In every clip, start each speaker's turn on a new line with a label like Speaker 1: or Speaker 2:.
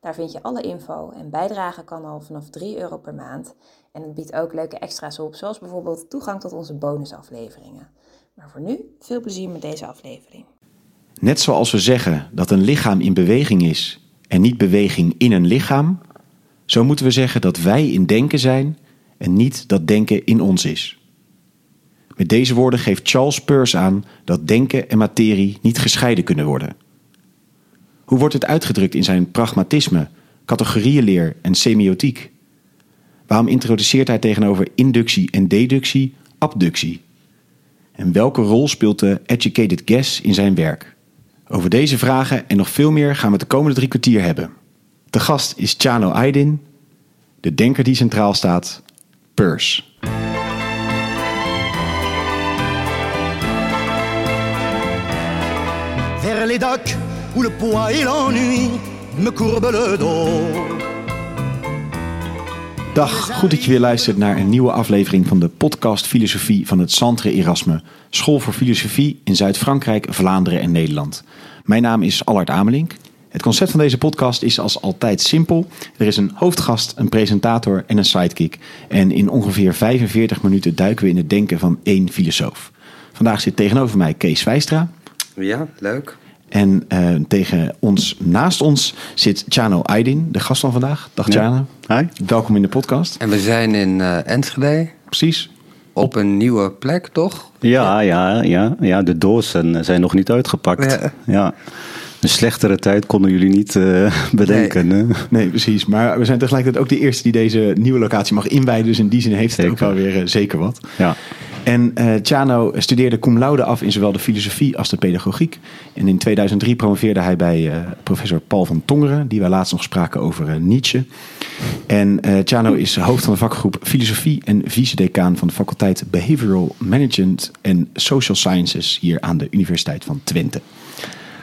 Speaker 1: Daar vind je alle info en bijdragen kan al vanaf 3 euro per maand. En het biedt ook leuke extra's op, zoals bijvoorbeeld toegang tot onze bonusafleveringen. Maar voor nu, veel plezier met deze aflevering.
Speaker 2: Net zoals we zeggen dat een lichaam in beweging is en niet beweging in een lichaam, zo moeten we zeggen dat wij in denken zijn en niet dat denken in ons is. Met deze woorden geeft Charles Peirce aan dat denken en materie niet gescheiden kunnen worden. Hoe wordt het uitgedrukt in zijn pragmatisme, categorieënleer en semiotiek? Waarom introduceert hij tegenover inductie en deductie abductie? En welke rol speelt de educated guess in zijn werk? Over deze vragen en nog veel meer gaan we de komende drie kwartier hebben. De gast is Chano Aydin, de denker die centraal staat, Peirce.
Speaker 3: Vers où le poids et l'ennui me courbent le dos.
Speaker 2: Dag, goed dat je weer luistert naar een nieuwe aflevering van de podcast Filosofie van het Centre Erasme, School voor Filosofie in Zuid-Frankrijk, Vlaanderen en Nederland. Mijn naam is Allard Amelink. Het concept van deze podcast is als altijd simpel. Er is een hoofdgast, een presentator en een sidekick. En in ongeveer 45 minuten duiken we in het denken van één filosoof. Vandaag zit tegenover mij Kees Wijstra.
Speaker 4: Ja, leuk.
Speaker 2: En uh, tegen ons, naast ons, zit Chano Aydin, de gast van vandaag. Dag Chano.
Speaker 5: Hi.
Speaker 2: Welkom in de podcast.
Speaker 4: En we zijn in uh, Enschede.
Speaker 2: Precies.
Speaker 4: Op een nieuwe plek, toch?
Speaker 5: Ja, ja, ja, ja. De dozen zijn nog niet uitgepakt. Ja. ja. Een slechtere tijd konden jullie niet uh, bedenken.
Speaker 2: Nee. nee. precies. Maar we zijn tegelijkertijd ook de eerste die deze nieuwe locatie mag inwijden. Dus in die zin heeft het zeker. ook wel weer uh, zeker wat.
Speaker 5: Ja.
Speaker 2: En uh, Chano studeerde cum laude af in zowel de filosofie als de pedagogiek. En in 2003 promoveerde hij bij professor Paul van Tongeren, die wij laatst nog spraken over Nietzsche. En Chano is hoofd van de vakgroep Filosofie en vice-decaan van de faculteit Behavioral Management en Social Sciences hier aan de Universiteit van Twente.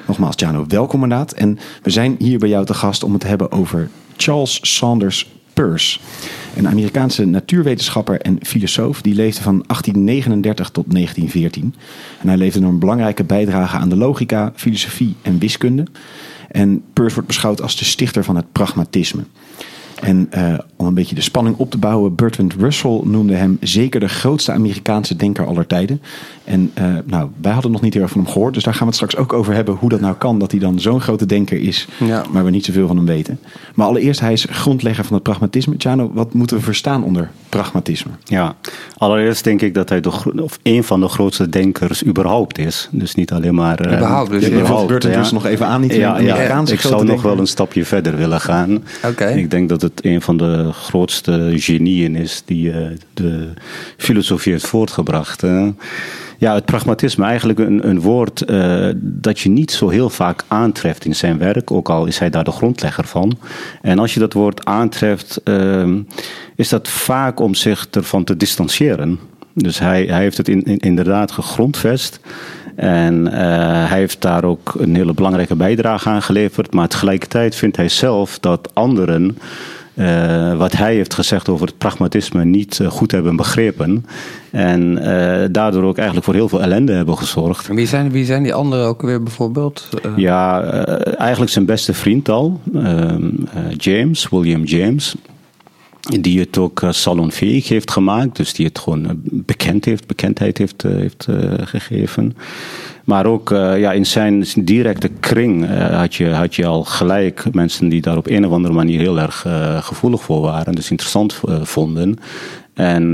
Speaker 2: Nogmaals, Jano, welkom inderdaad. En we zijn hier bij jou te gast om het te hebben over Charles Sanders Peirce. Een Amerikaanse natuurwetenschapper en filosoof die leefde van 1839 tot 1914. En hij leefde een belangrijke bijdrage aan de logica, filosofie en wiskunde. En Peirce wordt beschouwd als de stichter van het pragmatisme. En uh, om een beetje de spanning op te bouwen, Bertrand Russell noemde hem zeker de grootste Amerikaanse denker aller tijden. En uh, nou, wij hadden nog niet heel erg van hem gehoord, dus daar gaan we het straks ook over hebben hoe dat nou kan dat hij dan zo'n grote denker is, ja. maar we niet zoveel van hem weten. Maar allereerst, hij is grondlegger van het pragmatisme. Jano, wat moeten we verstaan onder pragmatisme?
Speaker 5: Ja, allereerst denk ik dat hij de, of een van de grootste denkers überhaupt is. Dus niet alleen maar.
Speaker 4: Uh, überhaupt, dus
Speaker 2: überhaupt, Bertrand ja. Russell nog even aan, niet
Speaker 5: ja, ja, Ik zou nog wel een stapje verder willen gaan.
Speaker 4: Oké. Okay.
Speaker 5: Ik denk dat het een van de grootste genieën is die uh, de filosofie heeft voortgebracht. Ja, het pragmatisme, eigenlijk een, een woord uh, dat je niet zo heel vaak aantreft in zijn werk, ook al is hij daar de grondlegger van. En als je dat woord aantreft, is dat vaak om zich ervan te distancieren. Dus hij, hij heeft het in, in, inderdaad gegrondvest. En uh, hij heeft daar ook een hele belangrijke bijdrage aan geleverd. Maar tegelijkertijd vindt hij zelf dat anderen uh, wat hij heeft gezegd over het pragmatisme niet uh, goed hebben begrepen. En uh, daardoor ook eigenlijk voor heel veel ellende hebben gezorgd.
Speaker 4: En wie zijn, wie zijn die anderen ook weer bijvoorbeeld?
Speaker 5: Ja, eigenlijk zijn beste vriend al, ehm, James, William James. Die het ook salonveeg heeft gemaakt, dus die het gewoon bekend heeft, bekendheid heeft, heeft gegeven. Maar ook ja, in zijn directe kring had, je, had je al gelijk mensen die daar op een of andere manier heel erg gevoelig voor waren, dus interessant vonden. En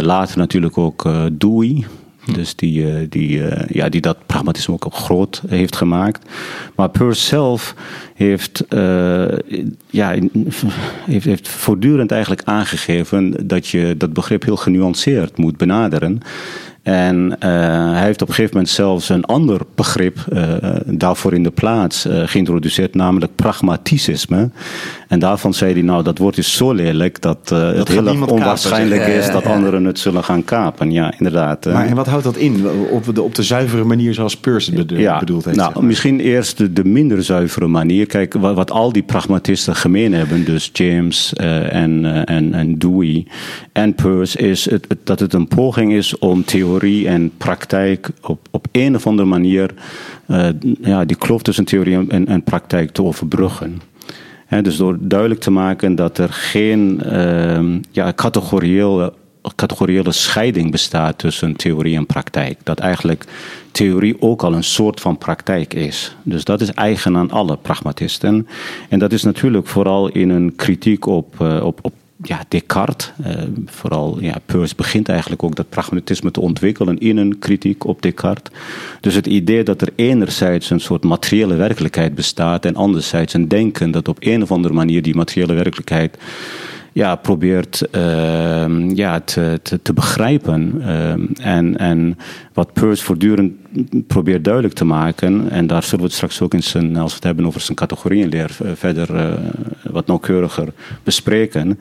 Speaker 5: later natuurlijk ook Dewey. Dus die, die, ja, die dat pragmatisme ook groot heeft gemaakt. Maar Peirce zelf heeft, ja, heeft, heeft voortdurend eigenlijk aangegeven dat je dat begrip heel genuanceerd moet benaderen. En hij heeft op een gegeven moment zelfs een ander begrip daarvoor in de plaats uh, geïntroduceerd, namelijk pragmatisme. En daarvan zei hij, nou, dat woord is zo lelijk dat eh, het heel
Speaker 2: kapen,
Speaker 5: onwaarschijnlijk is dat anderen het zullen gaan kapen. Ja, inderdaad. eh.
Speaker 2: Maar en wat houdt dat in? Op de, op de zuivere manier zoals Peirce het bedo-
Speaker 5: ja,
Speaker 2: bedoeld heeft?
Speaker 5: nou,
Speaker 2: zeg maar.
Speaker 5: misschien eerst de, de minder zuivere manier. Kijk, wat, wat al die pragmatisten gemeen hebben, dus James eh, en, en, en Dewey en Peirce, is het, het- dat het een poging is om theorie en praktijk op, op een of andere manier ja, die kloof tussen theorie en, en praktijk te overbruggen. Dus door duidelijk te maken dat er geen ehm, ja, categoriële, categoriële scheiding bestaat tussen theorie en praktijk. Dat eigenlijk theorie ook al een soort van praktijk is. Dus dat is eigen aan alle pragmatisten. En dat is natuurlijk vooral in een kritiek op, eh, op, op ja, Descartes. Eh, vooral ja, Peirce begint eigenlijk ook dat pragmatisme te ontwikkelen in een kritiek op Descartes. Dus het idee dat er enerzijds een soort materiële werkelijkheid bestaat en anderzijds een denken dat op een of andere manier die materiële werkelijkheid ja, probeert ehm, ja, te, te, te begrijpen. Ehm, en, en wat Peirce voortdurend probeert duidelijk te maken, en daar zullen we het straks ook in zijn, als we het hebben over zijn categorieënleer, eh, verder eh, wat nauwkeuriger bespreken.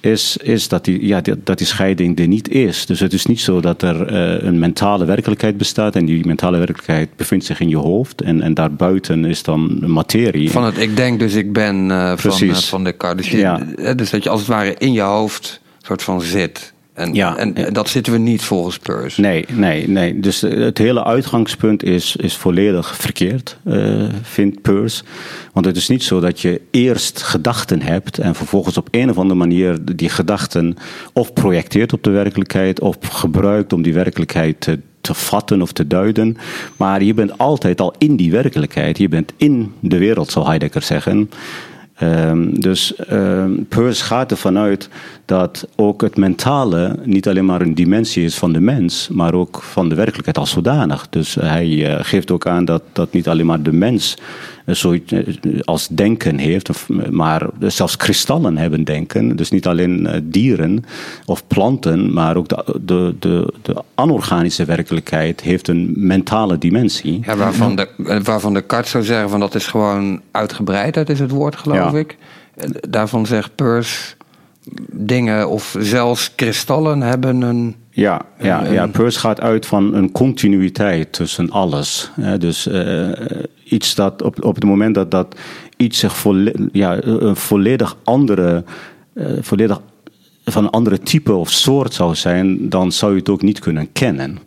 Speaker 5: Is, is dat, die, ja, dat die scheiding er niet is. Dus het is niet zo dat er eh, een mentale werkelijkheid bestaat en die mentale werkelijkheid bevindt zich in je hoofd en, en daarbuiten is dan materie.
Speaker 4: Van het ik denk dus ik ben eh, van, eh, van. Dus, je-
Speaker 5: Ja.
Speaker 4: eh, dus dat je als het ware in je hoofd soort van zit. En,
Speaker 5: Ja.
Speaker 4: en, en dat zitten we niet volgens Peirce.
Speaker 5: Nee, nee, nee. Dus eh, het hele uitgangspunt is, is volledig verkeerd, eh, vindt Peirce. Want het is niet zo dat je eerst gedachten hebt en vervolgens op een of andere manier die gedachten of projecteert op de werkelijkheid of gebruikt om die werkelijkheid te, te vatten of te duiden. Maar je bent altijd al in die werkelijkheid. Je bent in de wereld, zou Heidegger zeggen. Ehm, dus ehm Peirce gaat ervan uit dat ook het mentale niet alleen maar een dimensie is van de mens, maar ook van de werkelijkheid als zodanig. Dus hij eh, geeft ook aan dat, dat niet alleen maar de mens zoiets eh, als denken heeft, maar zelfs kristallen hebben denken. Dus niet alleen eh, dieren of planten, maar ook de, de, de, de anorganische werkelijkheid heeft een mentale dimensie.
Speaker 4: Ja, waarvan, de, eh, waarvan Descartes zou zeggen van dat is gewoon uitgebreidheid is het woord geloof
Speaker 5: Ja.
Speaker 4: ik. En Daarvan zegt Peirce dingen of zelfs kristallen hebben een...
Speaker 5: Ja, ja, ja, Peirce gaat uit van een continuïteit tussen alles. Hè, dus eh, iets dat op, op het moment dat, dat iets zich volle, ja, een volledig andere, eh, volledig van een andere type of soort zou zijn, dan zou je het ook niet kunnen kennen.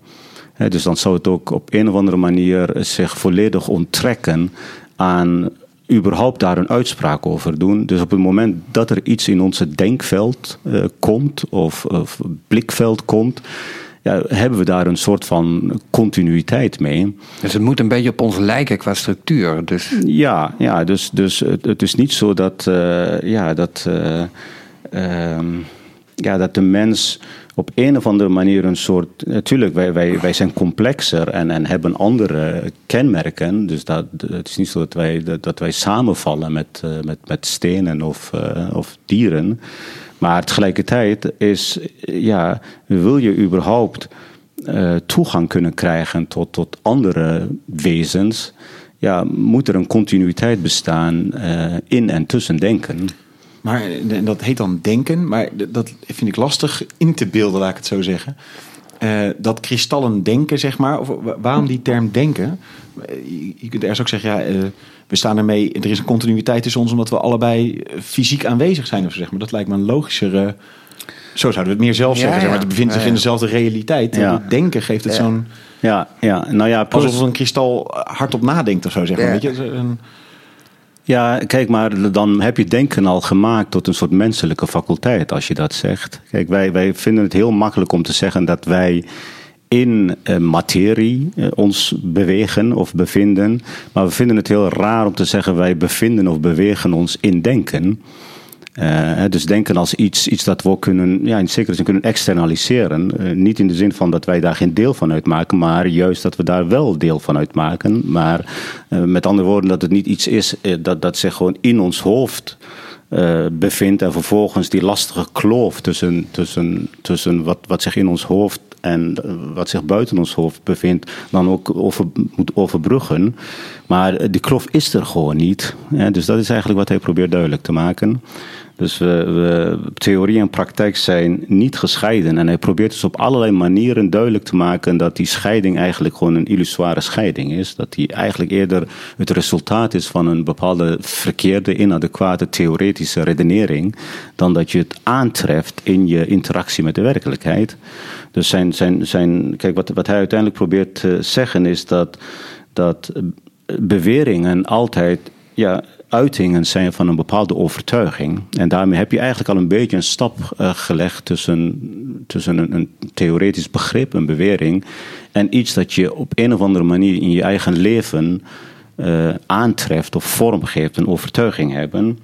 Speaker 5: Dus dan zou het ook op een of andere manier zich volledig onttrekken aan überhaupt daar een uitspraak over doen. Dus op het moment dat er iets in onze denkveld eh, komt of, of blikveld komt, ja, hebben we daar een soort van continuïteit mee.
Speaker 4: Dus het moet een beetje op ons lijken qua structuur. Dus
Speaker 5: Ja, ja dus, dus het, het is niet zo dat, eh, ja, dat, eh, ehm, ja, dat de mens op een of andere manier een soort. Natuurlijk, wij, wij, wij zijn complexer en, en hebben andere kenmerken. Dus dat, het is niet zo dat wij, dat, wij samenvallen met, eh, met, met stenen of, eh, of dieren. Maar tegelijkertijd is, ja, wil je überhaupt eh, toegang kunnen krijgen tot, tot andere wezens, ja, moet er een continuïteit bestaan eh, in en tussen denken.
Speaker 2: Maar en dat heet dan denken, maar dat vind ik lastig in te beelden, laat ik het zo zeggen. Eh, dat kristallen denken, zeg maar, of wa- waarom die term denken? Eh, Je, kunt ergens ook zeggen, ja, eh, we staan ermee, er is een continuïteit tussen ons omdat we allebei eh, fysiek aanwezig zijn, of zeg maar. Dat lijkt me een logischere. Zo zouden we het meer zelf
Speaker 4: Ja,
Speaker 2: zeggen, zeg maar. Het bevindt zich
Speaker 4: Ja,
Speaker 2: in dezelfde realiteit.
Speaker 5: Ja.
Speaker 2: Het denken geeft het
Speaker 4: Ja.
Speaker 2: zo'n.
Speaker 5: Ja, ja, nou ja, plus-
Speaker 2: Alsof een kristal hardop nadenkt of zo, zeg maar.
Speaker 4: Ja.
Speaker 2: Weet je? Een-
Speaker 5: Ja, kijk, maar dan heb je denken al gemaakt tot een soort menselijke faculteit, als je dat zegt. Kijk, wij, wij vinden het heel makkelijk om te zeggen dat wij in eh, materie eh, ons bewegen of bevinden. Maar we vinden het heel raar om te zeggen wij bevinden of bewegen ons in denken. Eh, dus denken als iets, iets dat we ook kunnen, ja, in zekere zin kunnen externaliseren. Eh, niet in de zin van dat wij daar geen deel van uitmaken, maar juist dat we daar wel deel van uitmaken. Maar eh, met andere woorden, dat het niet iets is dat, dat zich gewoon in ons hoofd bevindt en vervolgens die lastige kloof tussen, tussen, tussen wat, wat zich in ons hoofd en wat zich buiten ons hoofd bevindt, dan ook over, moet overbruggen. Maar die kloof is er gewoon niet. dus dat is eigenlijk wat hij probeert duidelijk te maken. Dus we, theorie en praktijk zijn niet gescheiden. En hij probeert dus op allerlei manieren duidelijk te maken dat die scheiding eigenlijk gewoon een illusoire scheiding is. Dat die eigenlijk eerder het resultaat is van een bepaalde verkeerde, inadequate theoretische redenering. Dan dat je het aantreft in je interactie met de werkelijkheid. Dus zijn, zijn, zijn, kijk, wat, wat hij uiteindelijk probeert te zeggen is dat, dat beweringen altijd ja, uitingen zijn van een bepaalde overtuiging. En daarmee heb je eigenlijk al een beetje een stap uh, gelegd tussen, tussen een, theoretisch begrip, een bewering, en iets dat je op een of andere manier in je eigen leven uh, aantreft of vormgeeft, een overtuiging hebben.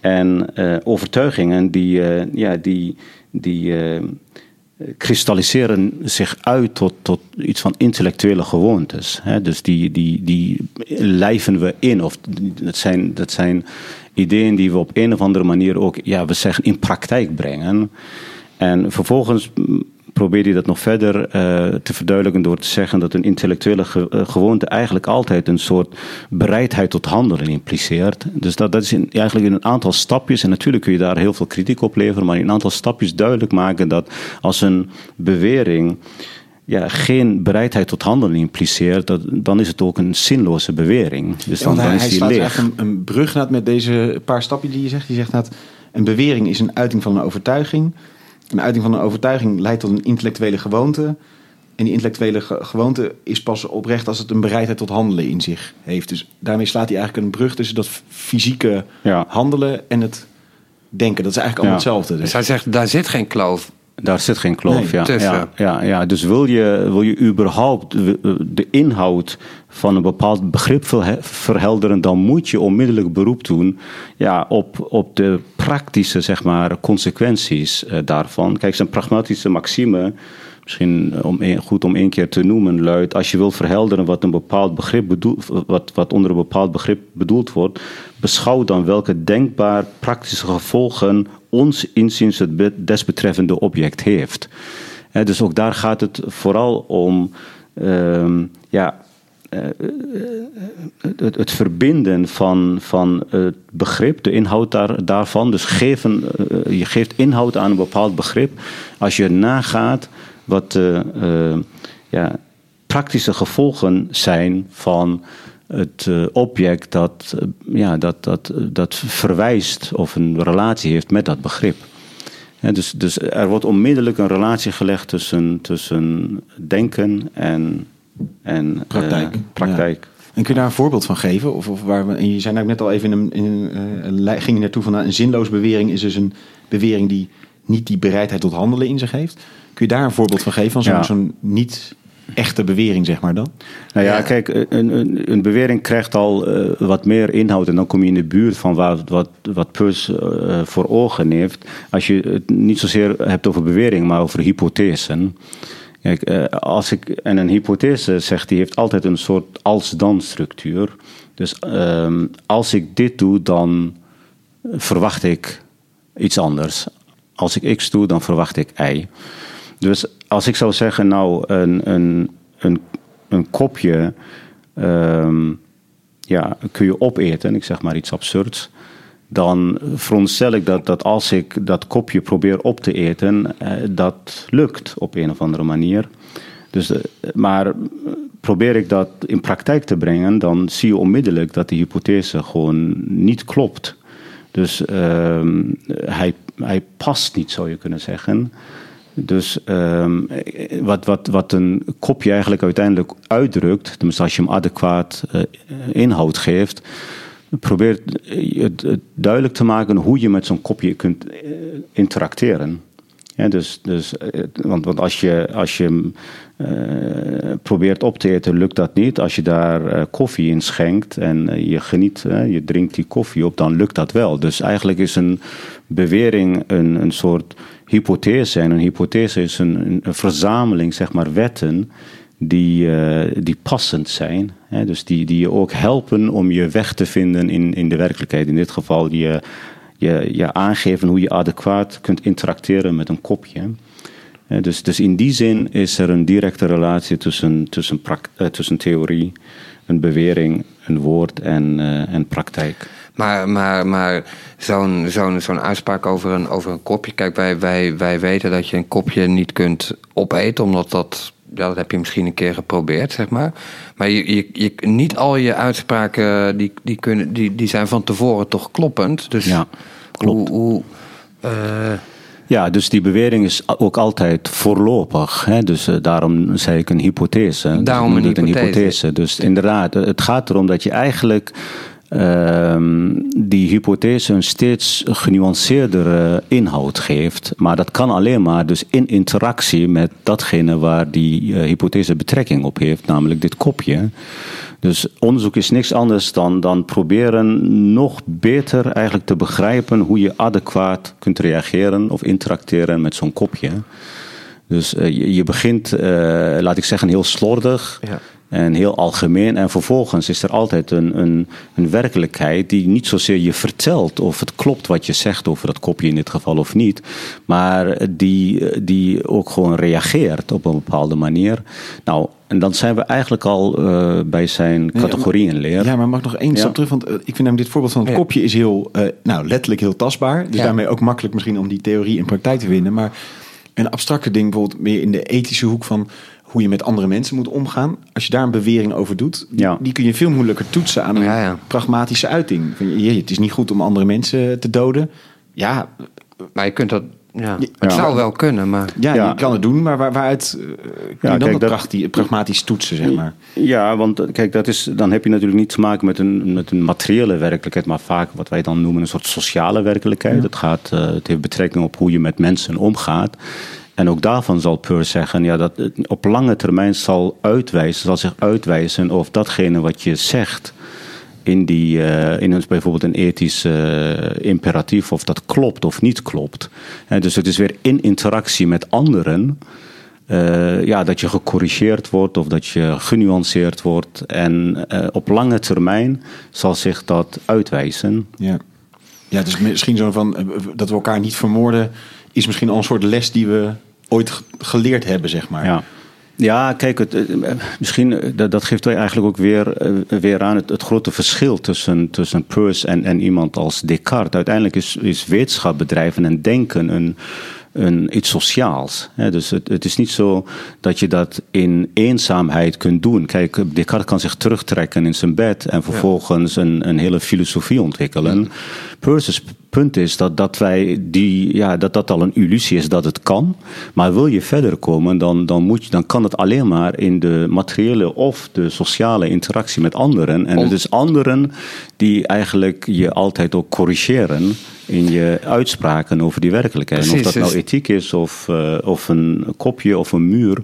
Speaker 5: En uh, overtuigingen die, ja, die, die kristalliseren zich uit tot, tot iets van intellectuele gewoontes. Hè? Dus die, die, die lijven we in. Of dat zijn, dat zijn ideeën die we op een of andere manier ook, ja, we zeggen, in praktijk brengen. En vervolgens probeert hij dat nog verder uh, te verduidelijken door te zeggen dat een intellectuele ge uh, gewoonte eigenlijk altijd een soort bereidheid tot handelen impliceert. Dus dat, dat is in, eigenlijk in een aantal stapjes, en natuurlijk kun je daar heel veel kritiek op leveren, maar in een aantal stapjes duidelijk maken dat als een bewering ja, geen bereidheid tot handelen impliceert, dat, dan is het ook een zinloze bewering. Dus dan,
Speaker 2: ja,
Speaker 5: dan
Speaker 2: hij,
Speaker 5: is
Speaker 2: hij
Speaker 5: die
Speaker 2: slaat
Speaker 5: leeg.
Speaker 2: eigenlijk een, een brug met deze paar stapjes die je zegt. Die zegt dat een bewering is een uiting van een overtuiging. Een uiting van een overtuiging leidt tot een intellectuele gewoonte. En die intellectuele ge gewoonte is pas oprecht als het een bereidheid tot handelen in zich heeft. Dus daarmee slaat hij eigenlijk een brug tussen dat fysieke
Speaker 5: Ja.
Speaker 2: handelen en het denken. Dat is eigenlijk allemaal
Speaker 5: Ja.
Speaker 2: hetzelfde.
Speaker 4: Dus
Speaker 2: Dus.
Speaker 4: hij zegt, daar zit geen kloof.
Speaker 5: Daar zit geen kloof,
Speaker 2: Nee,
Speaker 5: ja,
Speaker 4: tussen.
Speaker 5: ja, ja, ja. Dus wil je, wil je überhaupt de, inhoud van een bepaald begrip verhe- verhelderen, dan moet je onmiddellijk beroep doen ja, op, op de praktische zeg maar, consequenties eh, daarvan. Kijk, zijn pragmatische maxime, misschien om een- goed om één keer te noemen, luidt: als je wil verhelderen wat, een bepaald begrip bedoel, wat, wat onder een bepaald begrip bedoeld wordt, beschouw dan welke denkbaar praktische gevolgen ons inziens het be- desbetreffende object heeft. Dus ook daar gaat het vooral om ehm, ja, eh, het, het verbinden van, van het begrip, de inhoud daar, daarvan. Dus geven, eh, je geeft inhoud aan een bepaald begrip. Als je nagaat wat de eh, ja, praktische gevolgen zijn van het eh, object dat, eh, ja, dat, dat, dat verwijst of een relatie heeft met dat begrip. Dus, dus er wordt onmiddellijk een relatie gelegd tussen, tussen denken en, en eh,
Speaker 2: Praktijk.
Speaker 5: praktijk.
Speaker 2: En kun je daar een voorbeeld van geven? Of, of waar we, en je zei nou net al even in een, in eh, ging je naartoe van nou, een zinloos bewering is dus een bewering die niet die bereidheid tot handelen in zich heeft. Kun je daar een voorbeeld van geven van zo'n
Speaker 5: Ja.
Speaker 2: niet echte bewering, zeg maar dan?
Speaker 5: Nou ja,
Speaker 1: Ja.
Speaker 5: kijk, een, een, een bewering krijgt al eh, wat meer inhoud en dan kom je in de buurt van waar, wat, wat Peirce eh, voor ogen heeft. Als je het niet zozeer hebt over bewering, maar over hypothesen. Kijk, eh, als ik, en een hypothese, zegt die heeft altijd een soort als-dan structuur. Dus ehm, als ik dit doe, dan verwacht ik iets anders. Als ik X doe, dan verwacht ik Y. Dus als ik zou zeggen, nou, een, een, een, een kopje ehm, ja, kun je opeten, ik zeg maar iets absurds. Dan veronderstel ik dat, dat als ik dat kopje probeer op te eten, eh, dat lukt op een of andere manier. Dus, eh, maar probeer ik dat in praktijk te brengen, dan zie je onmiddellijk dat die hypothese gewoon niet klopt. Dus ehm, hij, hij past niet, zou je kunnen zeggen. Dus ehm, wat, wat, wat een kopje eigenlijk uiteindelijk uitdrukt, tenminste als je hem adequaat eh, inhoud geeft, probeert het, duidelijk te maken hoe je met zo'n kopje kunt eh, interacteren. Ja, dus, dus, eh, want, want als je, als je probeert op te eten, lukt dat niet. Als je daar koffie in schenkt en je geniet, je drinkt die koffie op, dan lukt dat wel. Dus eigenlijk is een bewering een, een soort hypothese. En een hypothese is een, verzameling, zeg maar, wetten die, eh, die passend zijn. Hè? Dus die, die je ook helpen om je weg te vinden in, in de werkelijkheid. In dit geval je, je, je aangeven hoe je adequaat kunt interacteren met een kopje. Dus, dus in die zin is er een directe relatie tussen, tussen, eh, tussen theorie, een bewering, een woord en, eh, en praktijk.
Speaker 4: Maar, maar, maar zo'n zo'n zo'n uitspraak over een, over een kopje. Kijk, wij, wij, wij weten dat je een kopje niet kunt opeten, omdat dat. Ja, dat heb je misschien een keer geprobeerd, zeg maar. Maar je, je, je, niet al je uitspraken die, die, kunnen, die, die zijn van tevoren toch kloppend. Dus
Speaker 5: Ja, klopt.
Speaker 4: Hoe, hoe, eh,
Speaker 5: Ja, dus die bewering is ook altijd voorlopig. Hè? Dus eh, daarom zei ik een hypothese. Dus
Speaker 4: Daarom
Speaker 5: ik
Speaker 4: een hypothese.
Speaker 5: Dus inderdaad, het gaat erom dat je eigenlijk die hypothese een steeds genuanceerdere inhoud geeft. Maar dat kan alleen maar dus in interactie met datgene waar die eh, hypothese betrekking op heeft, namelijk dit kopje. Dus onderzoek is niks anders dan, dan proberen nog beter eigenlijk te begrijpen hoe je adequaat kunt reageren of interacteren met zo'n kopje. Dus eh, je, je begint, eh, laat ik zeggen, heel slordig
Speaker 4: Ja.
Speaker 5: en heel algemeen. En vervolgens is er altijd een, een, een werkelijkheid die niet zozeer je vertelt of het klopt wat je zegt over dat kopje in dit geval of niet. Maar die, die ook gewoon reageert op een bepaalde manier. Nou, en dan zijn we eigenlijk al eh, bij zijn categorieënleer.
Speaker 2: Ja, maar mag ik nog één
Speaker 5: Ja.
Speaker 2: stap terug? Want ik vind namelijk dit voorbeeld van het
Speaker 4: Ja.
Speaker 2: kopje is heel, eh, nou, letterlijk heel tastbaar. Dus
Speaker 4: Ja.
Speaker 2: daarmee ook makkelijk misschien om die theorie in praktijk te vinden. Maar een abstracte ding, bijvoorbeeld meer in de ethische hoek van hoe je met andere mensen moet omgaan. Als je daar een bewering over doet, die,
Speaker 5: Ja.
Speaker 2: die kun je veel moeilijker toetsen aan een
Speaker 4: Ja, ja.
Speaker 2: pragmatische uiting. Van, je, het is niet goed om andere mensen te doden. Ja,
Speaker 4: maar je kunt dat. Ja, het zou wel kunnen, maar.
Speaker 2: ja,
Speaker 5: Ja.
Speaker 2: je kan het doen, maar waar, waaruit eh, kun je dan
Speaker 5: kijk,
Speaker 2: dat prachti- pragmatisch toetsen, zeg maar?
Speaker 5: Ja, want eh, kijk, dat is, dan heb je natuurlijk niet te maken met een, met een materiële werkelijkheid, maar vaak wat wij dan noemen een soort sociale werkelijkheid. Het, gaat, eh, het heeft betrekking op hoe je met mensen omgaat. En ook daarvan zal Peirce zeggen ja, dat het op lange termijn zal, uitwijzen, zal zich uitwijzen of datgene wat je zegt in, die, eh, in een, bijvoorbeeld een ethisch eh, imperatief, of dat klopt of niet klopt. En dus het is weer in interactie met anderen. eh, ja, dat je gecorrigeerd wordt of dat je genuanceerd wordt. En op lange termijn zal zich dat uitwijzen.
Speaker 2: Ja. Ja, is misschien zo van dat we elkaar niet vermoorden, is misschien al een soort les die we ooit ge- geleerd hebben, zeg maar.
Speaker 5: Ja. Ja, kijk, het, eh, misschien eh, dat, dat geeft wij eigenlijk ook weer, eh, weer aan het, het grote verschil tussen, tussen Peirce en, en iemand als Descartes. Uiteindelijk is, is wetenschap bedrijven en denken een, een, iets sociaals. Dus het, het is niet zo dat je dat in eenzaamheid kunt doen. Kijk, Descartes kan zich terugtrekken in zijn bed en vervolgens een, een hele filosofie ontwikkelen. Peirce's punt is dat, dat, wij die, ja, dat dat al een illusie is dat het kan. Maar wil je verder komen, dan, dan, moet je, dan kan het alleen maar in de materiële of de sociale interactie met anderen. En
Speaker 4: Om-
Speaker 5: het is anderen die eigenlijk je altijd ook corrigeren in je uitspraken over die werkelijkheid. En of dat nou ethiek is of, eh, of een kopje of een muur,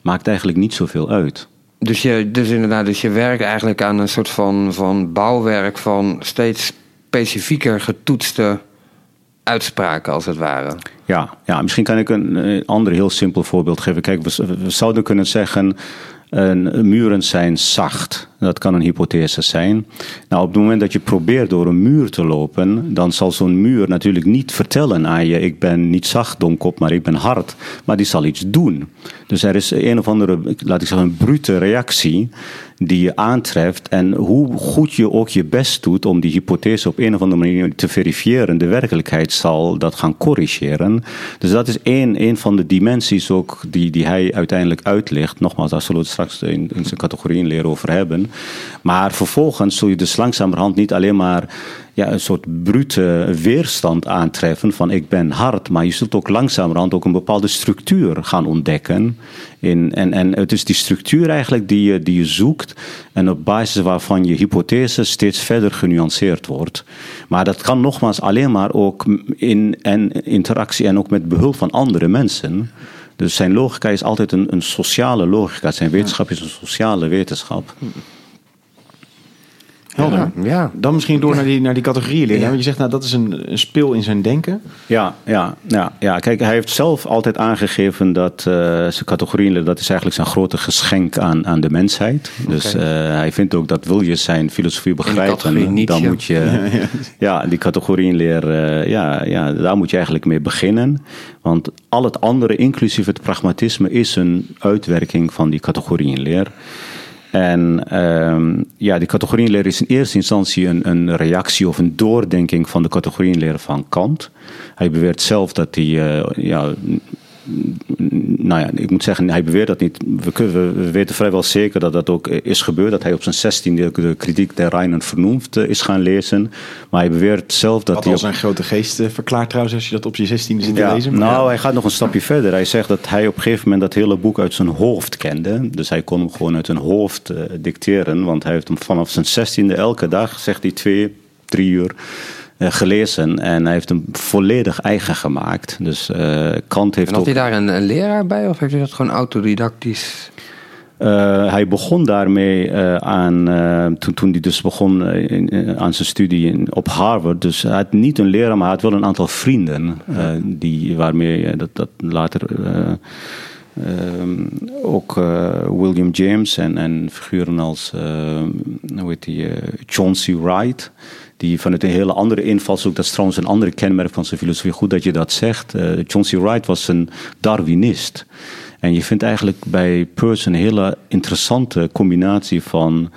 Speaker 5: maakt eigenlijk niet zoveel uit.
Speaker 4: Dus, je, dus inderdaad, dus je werkt eigenlijk aan een soort van, van bouwwerk van steeds specifieker getoetste uitspraken, als het ware.
Speaker 5: Ja, ja misschien kan ik een, eh, ander heel simpel voorbeeld geven. Kijk, we, zouden kunnen zeggen. een- muren zijn zacht. Dat kan een hypothese zijn. Nou, op het moment dat je probeert door een muur te lopen, dan zal zo'n muur natuurlijk niet vertellen aan je: ik ben niet zacht, domkop, maar ik ben hard. Maar die zal iets doen. Dus er is een of andere, laat ik zeggen, een brute reactie die je aantreft. En hoe goed je ook je best doet om die hypothese op een of andere manier te verifiëren, de werkelijkheid zal dat gaan corrigeren. Dus dat is één, één van de dimensies ook die, die hij uiteindelijk uitlegt. Nogmaals, daar zullen we het straks in, in zijn categorieën leren over hebben. Maar vervolgens zul je dus langzamerhand niet alleen maar ja, een soort brute weerstand aantreffen van ik ben hard, maar je zult ook langzamerhand ook een bepaalde structuur gaan ontdekken. In, en, en het is die structuur eigenlijk die je, die je zoekt en op basis waarvan je hypothese steeds verder genuanceerd wordt. Maar dat kan nogmaals alleen maar ook in en interactie en ook met behulp van andere mensen. Dus zijn logica is altijd een, een sociale logica. Zijn wetenschap is een sociale wetenschap.
Speaker 2: Helder.
Speaker 4: Ja, ja.
Speaker 2: Dan misschien door naar die, naar die categorieën leren. Want je zegt, nou, dat is een, een speel in zijn denken.
Speaker 5: Ja, ja, ja, ja, kijk, hij heeft zelf altijd aangegeven dat uh, zijn categorieën, dat is eigenlijk zijn grote geschenk aan, aan de mensheid. Dus uh, hij vindt ook dat wil je zijn filosofie begrijpen, dan moet je, ja, ja. ja die categorieënleer, uh, ja, ja, daar moet je eigenlijk mee beginnen. Want al het andere, inclusief het pragmatisme, is een uitwerking van die categorieënleer. En um, ja, die categoriënleer is in eerste instantie een, een, reactie of een doordenking van de categoriënleer van Kant. Hij beweert zelf dat hij, uh, ja, nou ja, ik moet zeggen, hij beweert dat niet. We, kunnen, we weten vrijwel zeker dat dat ook is gebeurd. Dat hij op zijn zestiende de kritiek der Reinen vernoemd is gaan lezen. Maar hij beweert zelf dat
Speaker 2: Wat
Speaker 5: hij...
Speaker 2: al zijn grote geest verklaart trouwens als je dat op je zestiende zit te
Speaker 5: ja,
Speaker 2: lezen.
Speaker 5: Nou, hij gaat nog een stapje verder. Hij zegt dat hij op een gegeven moment dat hele boek uit zijn hoofd kende. Dus hij kon hem gewoon uit zijn hoofd uh, dicteren. Want hij heeft hem vanaf zijn zestiende elke dag, zegt hij twee, drie uur gelezen en hij heeft hem volledig eigen gemaakt. Dus uh, Kant heeft
Speaker 4: en had hij daar een, een, leraar bij of heeft hij dat gewoon autodidactisch?
Speaker 5: Uh, hij begon daarmee uh, aan, toen, toen hij dus begon aan zijn studie in, op Harvard. Dus hij had niet een leraar, maar hij had wel een aantal vrienden die, waarmee dat, dat later ook William James en, en figuren als hoe heet die, John C. Wright die vanuit een hele andere invalshoek, dat is trouwens een andere kenmerk van zijn filosofie, goed dat je dat zegt. Uh, John C. Wright was een Darwinist. En je vindt eigenlijk bij Peirce een hele interessante combinatie van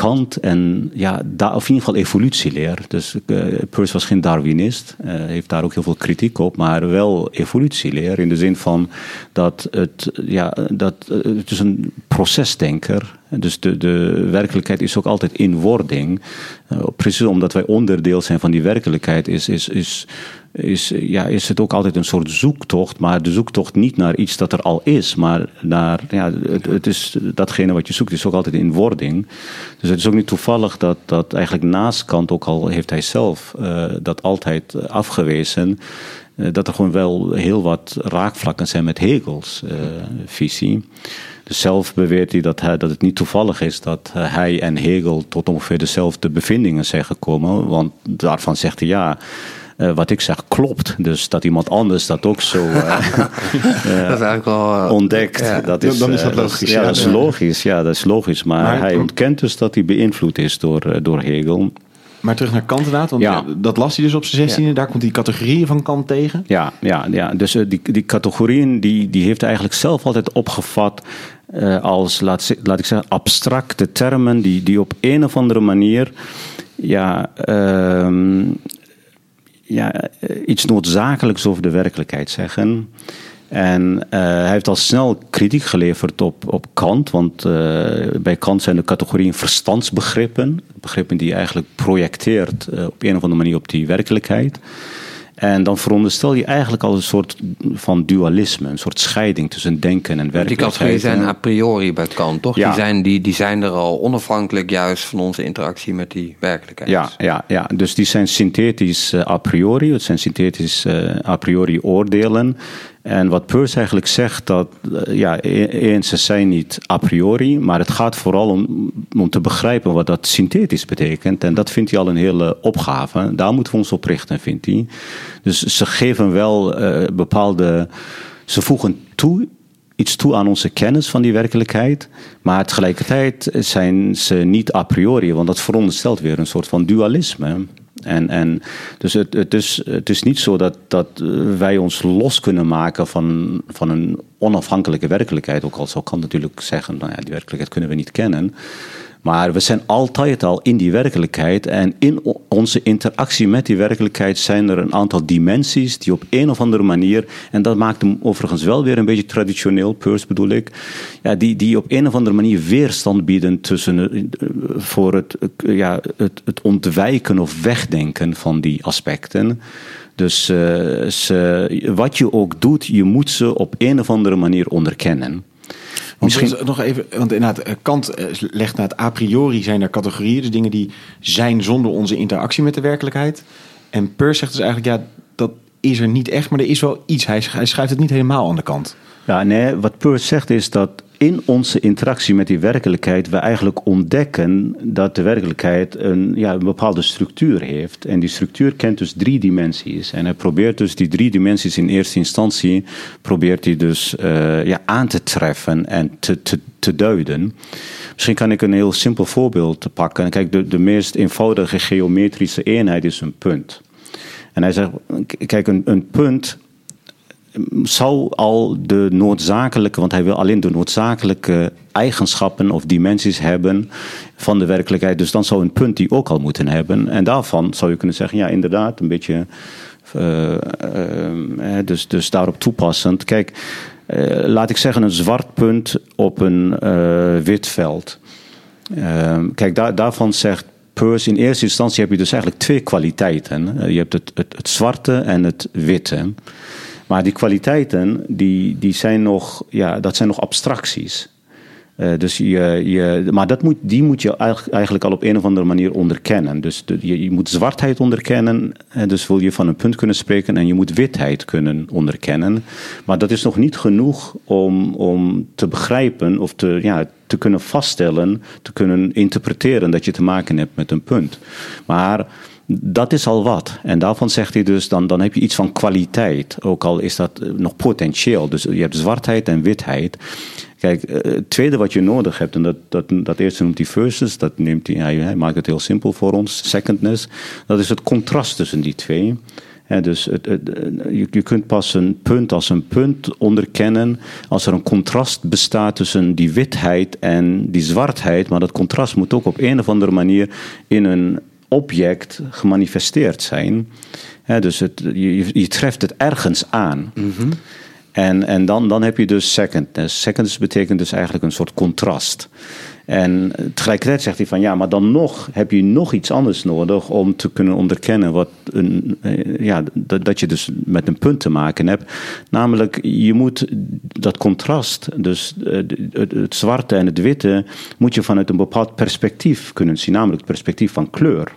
Speaker 5: Kant en ja, da, of in ieder geval evolutieleer. Dus uh, Peirce was geen Darwinist, uh, heeft daar ook heel veel kritiek op, maar wel evolutieleer in de zin van dat het, ja, dat, het is een procesdenker. Dus de, de werkelijkheid is ook altijd in wording. Precies omdat wij onderdeel zijn van die werkelijkheid, is, is, is, is, ja, is het ook altijd een soort zoektocht. Maar de zoektocht niet naar iets dat er al is, maar naar ja, het, is datgene wat je zoekt, is ook altijd in wording. Dus het is ook niet toevallig dat, dat eigenlijk naast Kant, ook al heeft hij zelf uh, dat altijd afgewezen dat er gewoon wel heel wat raakvlakken zijn met Hegels uh, visie. Dus zelf beweert hij dat, hij dat het niet toevallig is dat hij en Hegel tot ongeveer dezelfde bevindingen zijn gekomen. Want daarvan zegt hij ja. Uh, wat ik zeg klopt. Dus dat iemand anders dat ook zo
Speaker 4: dat is eigenlijk wel,
Speaker 5: ontdekt.
Speaker 4: Ja.
Speaker 5: Dat is,
Speaker 2: dan is dat logisch.
Speaker 5: Ja, dat is logisch. Ja, dat is logisch. Maar, maar hij ontkent dus dat hij beïnvloed is door, door Hegel.
Speaker 2: Maar terug naar Kant inderdaad, want
Speaker 5: Ja.
Speaker 2: dat las hij dus op zijn zestiende.
Speaker 5: Ja.
Speaker 2: Daar komt die categorieën van Kant tegen.
Speaker 5: Ja, ja, ja. dus uh, die, die categorieën die, die heeft hij eigenlijk zelf altijd opgevat uh, als, laat, laat ik zeggen, abstracte termen die, die op een of andere manier ja, uh, ja, iets noodzakelijks over de werkelijkheid zeggen. En uh, hij heeft al snel kritiek geleverd op, op Kant, want uh, bij Kant zijn de categorieën verstandsbegrippen, begrippen die je eigenlijk projecteert op een of andere manier op die werkelijkheid. En dan veronderstel je eigenlijk al een soort van dualisme, een soort scheiding tussen denken en werkelijkheid.
Speaker 4: Die categorieën zijn a priori bij Kant, toch?
Speaker 5: Ja.
Speaker 4: Die, zijn, die, die zijn er al onafhankelijk juist van onze interactie met die werkelijkheid.
Speaker 5: Ja, ja, ja. dus die zijn synthetisch uh, a priori, het zijn synthetisch uh, a priori oordelen. En wat Peirce eigenlijk zegt, dat uh, ja, eens ze zijn niet a priori, maar het gaat vooral om, om te begrijpen wat dat synthetisch betekent. En dat vindt hij al een hele opgave. Daar moeten we ons op richten, vindt hij. Dus ze geven wel uh, bepaalde. Ze voegen toe iets toe aan onze kennis van die werkelijkheid. Maar tegelijkertijd zijn ze niet a priori, want dat veronderstelt weer een soort van dualisme. En, en dus het, het, is, het is niet zo dat, dat wij ons los kunnen maken van, van een onafhankelijke werkelijkheid. Ook al zou Kant natuurlijk zeggen, nou ja, die werkelijkheid kunnen we niet kennen. Maar we zijn altijd al in die werkelijkheid. En in onze interactie met die werkelijkheid zijn er een aantal dimensies die op een of andere manier. En dat maakt hem overigens wel weer een beetje traditioneel, Peirce bedoel ik. Ja, die, die op een of andere manier weerstand bieden tussen, voor het, ja, het, het ontwijken of wegdenken van die aspecten. Dus uh, ze, wat je ook doet, je moet ze op een of andere manier onderkennen.
Speaker 2: Misschien nog even, want inderdaad, Kant legt naar het a priori zijn er categorieën, dus dingen die zijn zonder onze interactie met de werkelijkheid. En Peirce zegt dus eigenlijk, ja, dat is er niet echt, maar er is wel iets. Hij schrijft het niet helemaal aan de kant.
Speaker 5: Ja, nee, wat Peirce zegt is dat in onze interactie met die werkelijkheid we eigenlijk ontdekken dat de werkelijkheid een, ja, een bepaalde structuur heeft. En die structuur kent dus drie dimensies. En hij probeert dus die drie dimensies in eerste instantie probeert hij dus uh, ja, aan te treffen en te, te, te duiden. Misschien kan ik een heel simpel voorbeeld pakken. Kijk, de, de meest eenvoudige geometrische eenheid is een punt. En hij zegt, kijk, een, een punt zou al de noodzakelijke, want hij wil alleen de noodzakelijke eigenschappen of dimensies hebben van de werkelijkheid. Dus dan zou een punt die ook al moeten hebben. En daarvan zou je kunnen zeggen, ja, inderdaad, een beetje. Uh, uh, dus, dus daarop toepassend. Kijk, laat ik zeggen, een zwart punt op een wit veld. kijk, daar, daarvan zegt in eerste instantie heb je dus eigenlijk twee kwaliteiten. Je hebt het, het zwarte en het witte. Maar die kwaliteiten, die, die zijn nog, ja, dat zijn nog abstracties. Uh, dus je, je, maar dat moet, die moet je eigenlijk al op een of andere manier onderkennen. Dus je, je, moet zwartheid onderkennen, en dus wil je van een punt kunnen spreken, en je moet witheid kunnen onderkennen. Maar dat is nog niet genoeg om, om te begrijpen of te, ja, te kunnen vaststellen, te kunnen interpreteren dat je te maken hebt met een punt. Maar dat is al wat. En daarvan zegt hij dus, dan, dan heb je iets van kwaliteit. Ook al is dat eh, nog potentieel. Dus je hebt zwartheid en witheid. Kijk, eh, het tweede wat je nodig hebt, en dat, dat, dat eerste noemt hij versus, dat neemt hij, hij, maakt het heel simpel voor ons, secondness, dat is het contrast tussen die twee. dus het, het, je, je, kunt pas een punt als een punt onderkennen als er een contrast bestaat tussen die witheid en die zwartheid. Maar dat contrast moet ook op een of andere manier in een object gemanifesteerd zijn. dus het, je, je, treft het ergens aan. Mhm. En, en dan, dan heb je dus secondness. Secondness betekent dus eigenlijk een soort contrast. En tegelijkertijd zegt hij van ja, maar dan nog heb je nog iets anders nodig om te kunnen onderkennen wat een, eh, ja, dat, dat je dus met een punt te maken hebt. Namelijk, je moet dat contrast, dus eh, het, het zwarte en het witte, moet je vanuit een bepaald perspectief kunnen zien, namelijk het perspectief van kleur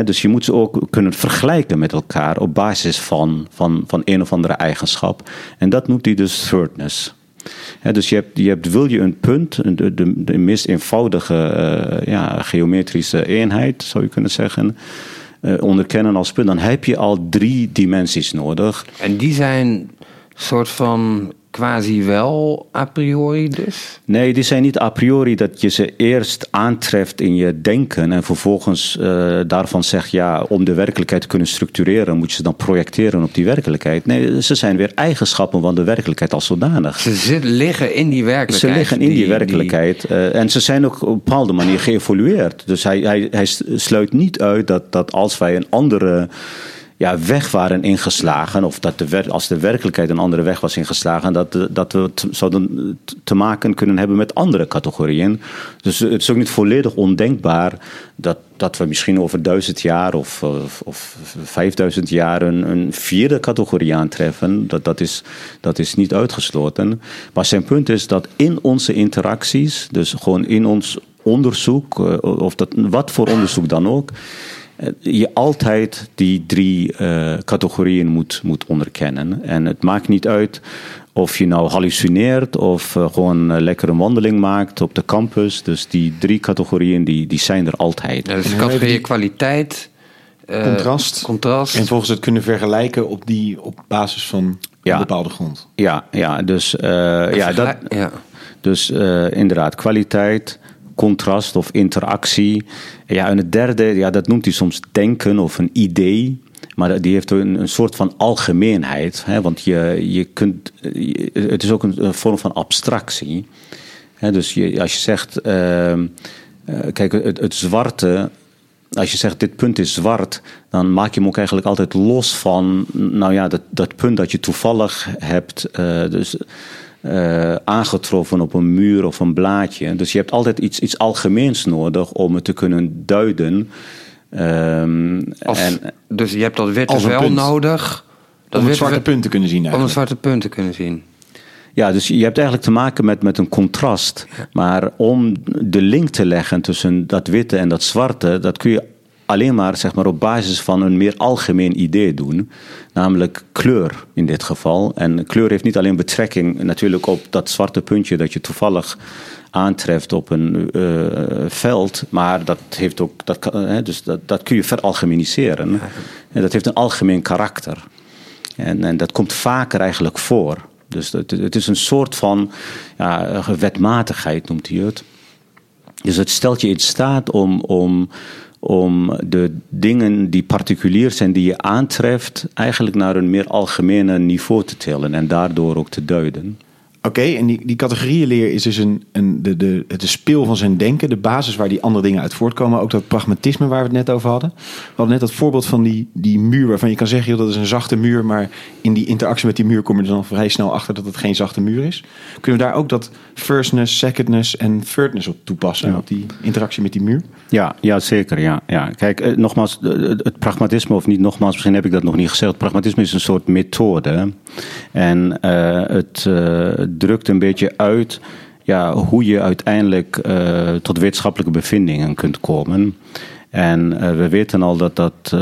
Speaker 5: dus je moet ze ook kunnen vergelijken met elkaar op basis van, van, van een of andere eigenschap. En dat noemt hij dus thirdness. dus je hebt, je hebt, wil je een punt, de, de, de meest eenvoudige uh, ja, geometrische eenheid, zou je kunnen zeggen, uh, onderkennen als punt, dan heb je al drie dimensies nodig.
Speaker 4: En die zijn soort van quasi wel a priori dus?
Speaker 5: Nee, die zijn niet a priori dat je ze eerst aantreft in je denken en vervolgens uh, daarvan zegt ja, om de werkelijkheid te kunnen structureren moet je ze dan projecteren op die werkelijkheid. Nee, ze zijn weer eigenschappen van de werkelijkheid als zodanig.
Speaker 4: Ze zit, liggen in die werkelijkheid.
Speaker 5: Ze liggen in die, werkelijkheid uh, en ze zijn ook op een bepaalde manier geëvolueerd. Dus hij, hij, hij sluit niet uit dat, dat als wij een andere ja, weg waren ingeslagen, of dat de, als de werkelijkheid een andere weg was ingeslagen, dat, dat we het zouden te maken kunnen hebben met andere categorieën. Dus het is ook niet volledig ondenkbaar dat, dat we misschien over duizend jaar of, of, of vijfduizend jaar een, een, vierde categorie aantreffen. Dat, dat, is, dat is niet uitgesloten. Maar zijn punt is dat in onze interacties, dus gewoon in ons onderzoek, eh, of dat, wat voor onderzoek dan ook eh, je altijd die drie uh, categorieën moet, moet onderkennen. En het maakt niet uit of je nou hallucineert of uh, gewoon een lekkere wandeling maakt op de campus. Dus die drie categorieën die, die zijn er altijd.
Speaker 4: Ja, dus de categorie kwaliteit,
Speaker 2: uh, contrast,
Speaker 4: contrast.
Speaker 2: En volgens het kunnen vergelijken op, die, op basis van
Speaker 5: ja.
Speaker 2: een bepaalde grond.
Speaker 5: Ja, ja dus, ja, dat,
Speaker 4: ja.
Speaker 5: dus inderdaad kwaliteit contrast of interactie. Ja, en het derde, ja, dat noemt hij soms denken of een idee. Maar die heeft een, een soort van algemeenheid. Hè, want je, je kunt, het is ook een, vorm van abstractie. Hè, dus je, als je zegt, uh, kijk, het, zwarte als je zegt dit punt is zwart, dan maak je hem ook eigenlijk altijd los van, nou ja, dat, dat punt dat je toevallig hebt. Uh, dus uh, aangetroffen op een muur of een blaadje. Dus je hebt altijd iets, iets algemeens nodig om het te kunnen duiden.
Speaker 4: Um, en, dus je hebt dat witte vel nodig.
Speaker 2: Dat om het zwarte punt te kunnen zien eigenlijk.
Speaker 4: Om het zwarte punt te kunnen zien.
Speaker 5: Ja, dus je hebt eigenlijk te maken met, met een contrast. Maar om de link te leggen tussen dat witte en dat zwarte, dat kun je alleen maar, zeg maar op basis van een meer algemeen idee doen. Namelijk kleur in dit geval. En kleur heeft niet alleen betrekking natuurlijk op dat zwarte puntje dat je toevallig aantreft op een uh, veld, maar dat heeft ook, dat, kan, hè, dus dat, dat kun je veralgemeniseren. En dat heeft een algemeen karakter. En, en dat komt vaker eigenlijk voor. Dus het, het is een soort van ja, wetmatigheid, noemt hij het. Dus het stelt je in staat om, om, om de dingen die particulier zijn, die je aantreft, eigenlijk naar een meer algemene niveau te tillen en daardoor ook te duiden.
Speaker 2: Oké, en die, die categorieënleer is dus een, een, de, de, het speel van zijn denken, de basis waar die andere dingen uit voortkomen. Ook dat pragmatisme waar we het net over hadden. We hadden net dat voorbeeld van die, die muur waarvan je kan zeggen, joh, dat is een zachte muur, maar in die interactie met die muur kom je dan vrij snel achter dat het geen zachte muur is. Kunnen we daar ook dat firstness, secondness en thirdness op toepassen, op die interactie met die muur?
Speaker 5: Ja, ja zeker. Ja, ja. Kijk, eh, nogmaals, het pragmatisme, of niet nogmaals, misschien heb ik dat nog niet gezegd. Pragmatisme is een soort methode. En uh, het drukt een beetje uit ja, hoe je uiteindelijk uh, tot wetenschappelijke bevindingen kunt komen. En uh, we weten al dat dat uh,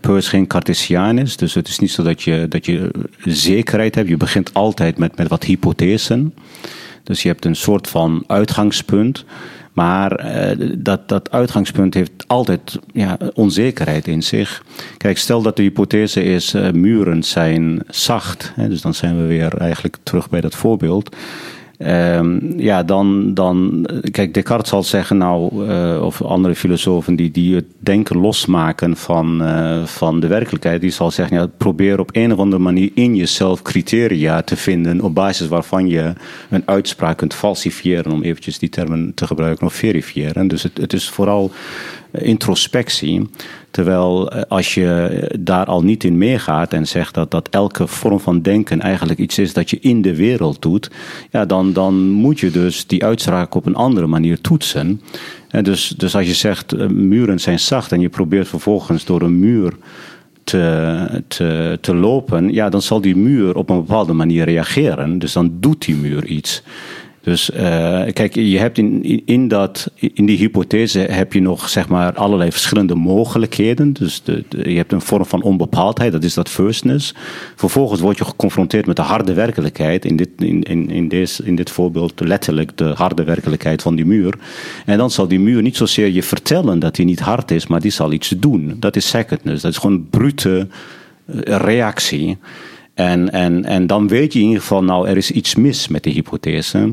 Speaker 5: Peirce geen Cartesiaan is. Dus het is niet zo dat je, dat je zekerheid hebt. Je begint altijd met, met wat hypothesen. Dus je hebt een soort van uitgangspunt. Maar uh, dat, dat uitgangspunt heeft altijd ja, onzekerheid in zich. Kijk, stel dat de hypothese is: uh, muren zijn zacht. Hè, dus dan zijn we weer eigenlijk terug bij dat voorbeeld. Um, ja, dan, dan. Kijk, Descartes zal zeggen, nou, uh, of andere filosofen die, die het denken losmaken van, uh, van de werkelijkheid, die zal zeggen, ja, probeer op een of andere manier in jezelf criteria te vinden op basis waarvan je een uitspraak kunt falsifiëren, om eventjes die termen te gebruiken, of verifiëren. Dus het, het is vooral introspectie. Terwijl als je daar al niet in meegaat en zegt dat, dat elke vorm van denken eigenlijk iets is dat je in de wereld doet, ja, dan, dan moet je dus die uitspraak op een andere manier toetsen. En dus, dus als je zegt muren zijn zacht en je probeert vervolgens door een muur te, te, te lopen, ja, dan zal die muur op een bepaalde manier reageren. Dus dan doet die muur iets. Dus uh, kijk, je hebt in, in, dat, in die hypothese heb je nog zeg maar, allerlei verschillende mogelijkheden. Dus de, je hebt een vorm van onbepaaldheid, dat is dat firstness. Vervolgens word je geconfronteerd met de harde werkelijkheid. In dit, in, in, in, deze, in dit voorbeeld letterlijk de harde werkelijkheid van die muur. En dan zal die muur niet zozeer je vertellen dat die niet hard is, maar die zal iets doen. Dat is secondness. Dat is gewoon brute reactie. En, en, en dan weet je in ieder geval, nou, er is iets mis met de hypothese.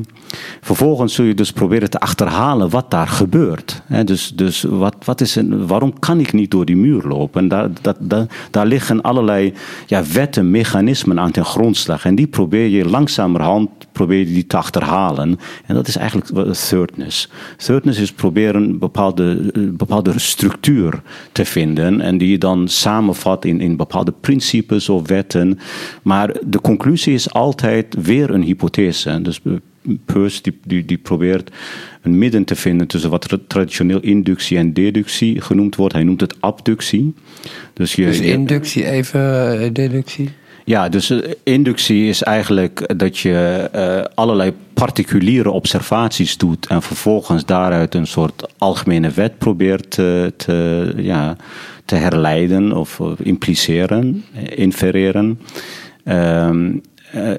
Speaker 5: Vervolgens zul je dus proberen te achterhalen wat daar gebeurt. dus dus wat, wat is een, waarom kan ik niet door die muur lopen? En daar, dat, daar, liggen allerlei ja, wetten, mechanismen aan ten grondslag. En die probeer je langzamerhand probeer je die te achterhalen. En dat is eigenlijk thirdness. Thirdness is proberen bepaalde, bepaalde structuur te vinden. En die je dan samenvat in, in bepaalde principes of wetten. Maar de conclusie is altijd weer een hypothese. Dus Peirce die, die, die, probeert een midden te vinden tussen wat traditioneel inductie en deductie genoemd wordt. Hij noemt het abductie.
Speaker 4: Dus, je, dus inductie even, eh, deductie?
Speaker 5: Ja, dus eh, inductie is eigenlijk dat je uh, allerlei particuliere observaties doet en vervolgens daaruit een soort algemene wet probeert te, te ja, te herleiden of impliceren, infereren. Um, uh,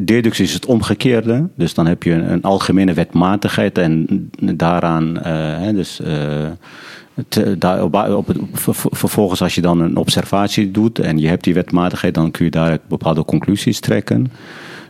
Speaker 5: deductie is het omgekeerde. Dus dan heb je een, algemene wetmatigheid en daaraan, uh, dus, uh, te, daar, op, op, vervolgens als je dan een observatie doet en je hebt die wetmatigheid, dan kun je daaruit bepaalde conclusies trekken.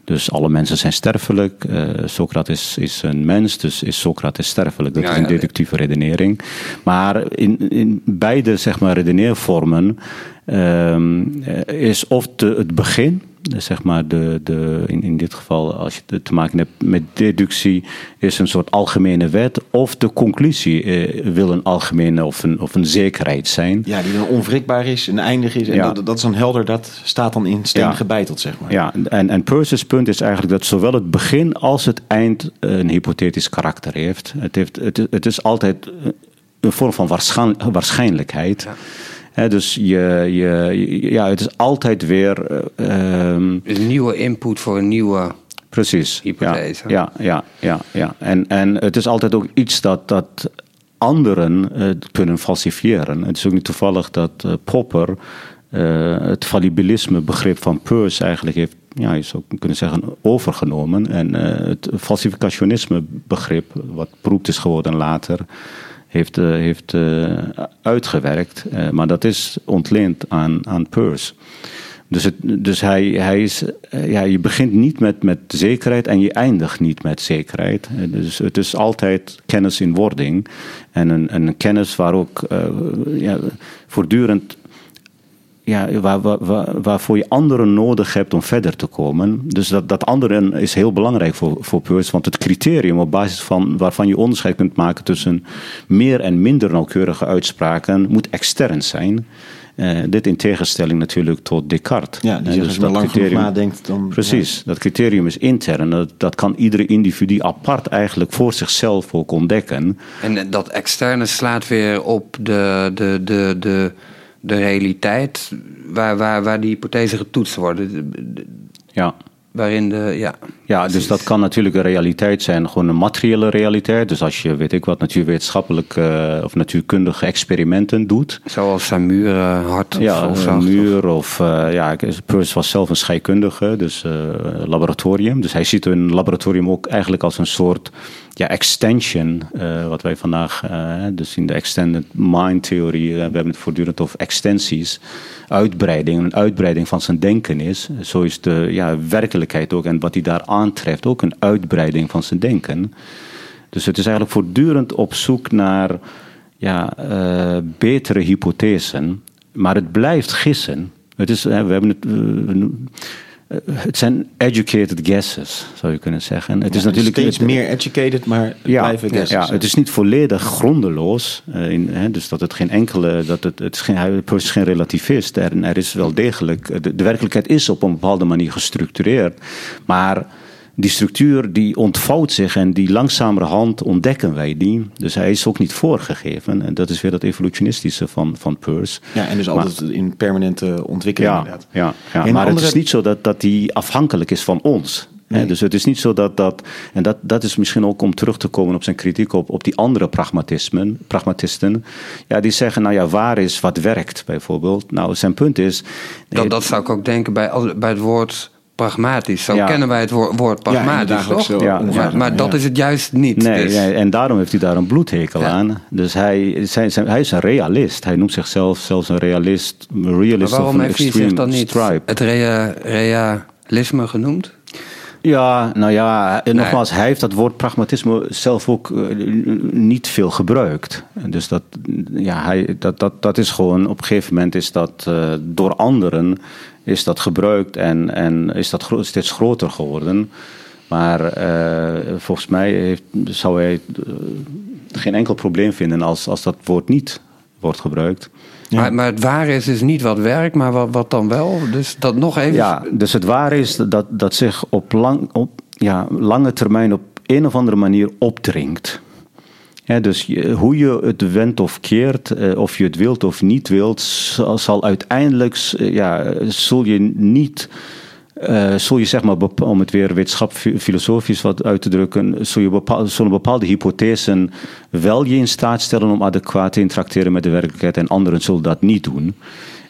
Speaker 5: Dus alle mensen zijn sterfelijk. Uh, Socrates is een mens, dus is Socrates sterfelijk. Dat is een deductieve redenering. Maar in, in beide zeg maar, redeneervormen um, is of het begin zeg maar de, de, in, in dit geval, als je te maken hebt met deductie, is een soort algemene wet. Of de conclusie eh, wil een algemene of een, of een zekerheid zijn.
Speaker 2: Ja, die dan onwrikbaar is en eindig is. En ja. dat, dat is dan helder, dat staat dan in steen ja. gebeiteld, zeg maar.
Speaker 5: Ja, en, en Peirce's punt is eigenlijk dat zowel het begin als het eind een hypothetisch karakter heeft. Het, heeft, het, het is altijd een vorm van waarschijnlijkheid. Ja dus je, je, ja, het is altijd weer.
Speaker 4: Uh, een nieuwe input voor een nieuwe.
Speaker 5: Precies.
Speaker 4: Hypothese.
Speaker 5: Ja, ja, ja, ja, ja. En, en het is altijd ook iets dat, dat anderen uh, kunnen falsifiëren. Het is ook niet toevallig dat uh, Popper het fallibilisme begrip van Peirce eigenlijk heeft, ja, je zou kunnen zeggen, overgenomen. En het falsificationisme begrip, wat beroemd is geworden later, heeft, heeft uitgewerkt. maar dat is ontleend aan, aan Peirce. Dus, het, dus hij, hij is, eh, ja, je begint niet met, met zekerheid en je eindigt niet met zekerheid. Eh, dus het is altijd kennis in wording. En een, een kennis waar ook ja, voortdurend. Ja, waar, waar, waarvoor je anderen nodig hebt om verder te komen. Dus dat, dat anderen is heel belangrijk voor, voor Peirce. Want het criterium op basis van waarvan je onderscheid kunt maken tussen meer en minder nauwkeurige uitspraken moet extern zijn. Uh, dit in tegenstelling natuurlijk tot Descartes.
Speaker 2: Ja, die uh, dus dat lang criterium, nadenkt dan...
Speaker 5: Precies, dat criterium is intern. Dat, dat kan iedere individu apart eigenlijk voor zichzelf ook ontdekken.
Speaker 4: En dat externe slaat weer op de, de, de, de, de realiteit waar, waar, waar die hypothese getoetst worden.
Speaker 5: Ja.
Speaker 4: Waarin de, ja.
Speaker 5: Ja, dus dat kan natuurlijk een realiteit zijn, gewoon een materiële realiteit. Dus als je, weet ik wat, natuurwetenschappelijke of natuurkundige experimenten doet.
Speaker 4: Zoals zijn muren hard
Speaker 5: ja, of een muur of, uh, ja, Peirce was zelf een scheikundige, dus uh, laboratorium. Dus hij ziet een laboratorium ook eigenlijk als een soort ja, extension, uh, wat wij vandaag, dus in de extended mind theorie, we hebben het voortdurend over extensies, uitbreiding, een uitbreiding van zijn denken is. Zo is de ja, werkelijkheid ook en wat hij daar aantreft ook een uitbreiding van zijn denken. Dus het is eigenlijk voortdurend op zoek naar ja, uh, betere hypothesen, maar het blijft gissen. Het, is, we hebben het, uh, het zijn educated guesses, zou je kunnen zeggen. Het
Speaker 2: is natuurlijk steeds meer educated, maar
Speaker 5: ja,
Speaker 2: blijven guesses.
Speaker 5: Ja, het is niet volledig grondeloos. Uh, in, hè, dus dat het geen enkele, dat het, het is geen, is geen relativist. Er, er is wel degelijk, de, de werkelijkheid is op een bepaalde manier gestructureerd, maar die structuur die ontvouwt zich en die langzamerhand ontdekken wij die. Dus hij is ook niet voorgegeven. En dat is weer dat evolutionistische van, van Peirce.
Speaker 2: Ja, en dus altijd in permanente ontwikkeling
Speaker 5: ja,
Speaker 2: inderdaad.
Speaker 5: Ja, ja. maar het is niet zo dat, dat die afhankelijk is van ons. Nee. Dus het is niet zo dat dat. En dat, dat is misschien ook om terug te komen op zijn kritiek op, op die andere pragmatismen, pragmatisten. Ja, die zeggen, nou ja, waar is wat werkt bijvoorbeeld? Nou, zijn punt is.
Speaker 4: Dat, dat zou ik ook denken bij, bij het woord pragmatisch. Zo kennen wij het woord, pragmatisch, ja, toch? Ja, maar, maar dat is het juist niet.
Speaker 5: Nee, dus. nee, en daarom heeft hij daar een bloedhekel aan. Dus hij, zijn, zijn, hij is een realist. Hij noemt zichzelf zelfs een realist. realist
Speaker 4: maar waarom heeft hij zich dan niet
Speaker 5: stripe.
Speaker 4: het rea, realisme genoemd?
Speaker 5: Ja, nou ja, nogmaals, hij heeft dat woord pragmatisme zelf ook uh, niet veel gebruikt. Dus dat, ja, hij, dat, dat, dat is gewoon, op een gegeven moment is dat uh, door anderen is dat gebruikt en, en is dat gro steeds groter geworden. Maar uh, volgens mij heeft, zou hij uh, geen enkel probleem vinden als, als dat woord niet wordt gebruikt.
Speaker 4: Ja. Maar, maar, het ware is dus niet wat werkt, maar wat, wat dan wel? Dus dat nog even.
Speaker 5: Ja, dus het ware is dat, dat zich op, lang, op ja, lange termijn op een of andere manier opdringt. Dus hoe je het wendt of keert, uh, of je het wilt of niet wilt, zal, uiteindelijk, uh, ja, zul je niet, uh, zul je zeg maar, om het weer wetenschap filosofisch wat uit te drukken, zul je bepaalde, zullen bepaalde hypothesen wel je in staat stellen om adequaat te interacteren met de werkelijkheid en anderen zullen dat niet doen.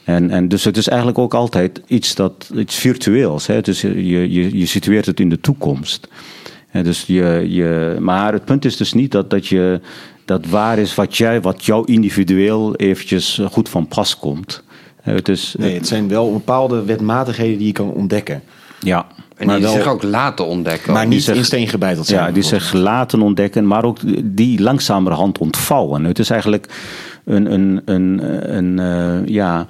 Speaker 5: En, en dus het is eigenlijk ook altijd iets, dat, iets virtueels. Hè? Dus je, je, je situeert het in de toekomst. Dus je, je, maar het punt is dus niet dat, dat, je, dat waar is wat, jij, wat jou individueel eventjes goed van pas komt.
Speaker 2: Het, is, nee, het zijn wel bepaalde wetmatigheden die je kan ontdekken.
Speaker 5: Ja.
Speaker 4: En maar die wel, zich ook laten ontdekken.
Speaker 2: Maar niet in steen gebeiteld zijn.
Speaker 5: Ja, die zich laten ontdekken, maar ook die langzamerhand ontvouwen. Het is eigenlijk een, een, een, een, een uh, ja,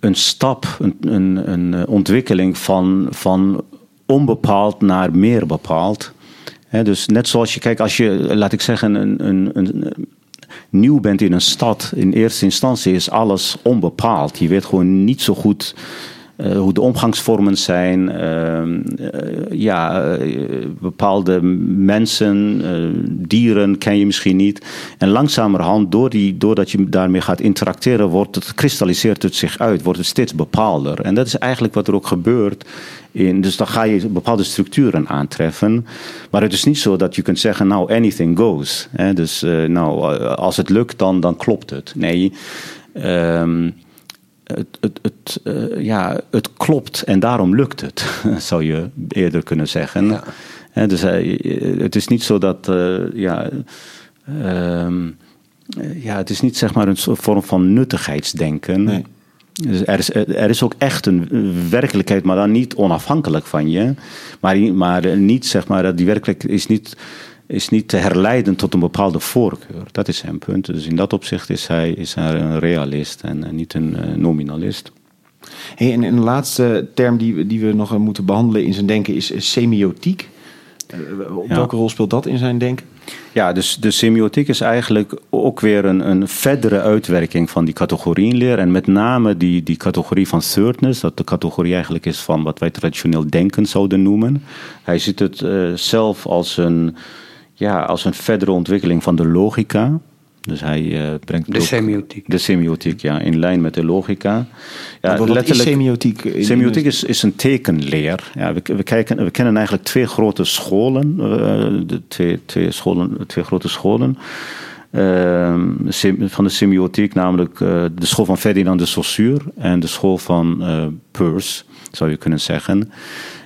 Speaker 5: een stap, een, een, een ontwikkeling van, van onbepaald naar meer bepaald dus net zoals je, kijk, als je, laat ik zeggen, een, een, een, nieuw bent in een stad, in eerste instantie is alles onbepaald. Je weet gewoon niet zo goed eh, hoe de omgangsvormen zijn, ehm, eh, ja, eh, bepaalde mensen, dieren ken je misschien niet. En langzamerhand, door die, doordat je daarmee gaat interacteren, wordt het, kristalliseert het zich uit, wordt het steeds bepaalder. En dat is eigenlijk wat er ook gebeurt. In, dus dan ga je bepaalde structuren aantreffen. Maar het is niet zo dat je kunt zeggen, nou, anything goes. Hè? Dus nou, als het lukt, dan, dan klopt het. Nee, um, het, het, het, uh, ja, het klopt en daarom lukt het, zou je eerder kunnen zeggen. Ja. dus uh, het is niet zo dat, ja, um, ja, het is niet zeg maar een vorm van nuttigheidsdenken. Nee. Dus er, is, er is ook echt een werkelijkheid, maar dan niet onafhankelijk van je. Maar, maar niet zeg maar, die werkelijkheid is niet is niet te herleiden tot een bepaalde voorkeur. Dat is zijn punt. Dus in dat opzicht is hij, is hij een realist en niet een uh, nominalist.
Speaker 2: Hey, en een laatste term die, die we nog moeten behandelen in zijn denken is semiotiek. Welke rol speelt dat in zijn denken?
Speaker 5: Ja, dus de semiotiek is eigenlijk ook weer een, een verdere uitwerking van die categorienleer. En met name die, die categorie van thirdness, dat de categorie eigenlijk is van wat wij traditioneel denken zouden noemen. Hij ziet het uh, zelf als een ja, als een verdere ontwikkeling van de logica. Dus hij uh, brengt.
Speaker 4: De semiotiek.
Speaker 5: De semiotiek, ja, in lijn met de logica.
Speaker 2: Ja, wat letterlijk, is semiotiek?
Speaker 5: Semiotiek is, is een tekenleer. Ja, we, we, kijken, we kennen eigenlijk twee grote scholen. Uh, de twee, twee, scholen twee grote scholen. Uh, van de semiotiek, namelijk uh, de school van Ferdinand de Saussure en de school van Peirce, zou je kunnen zeggen.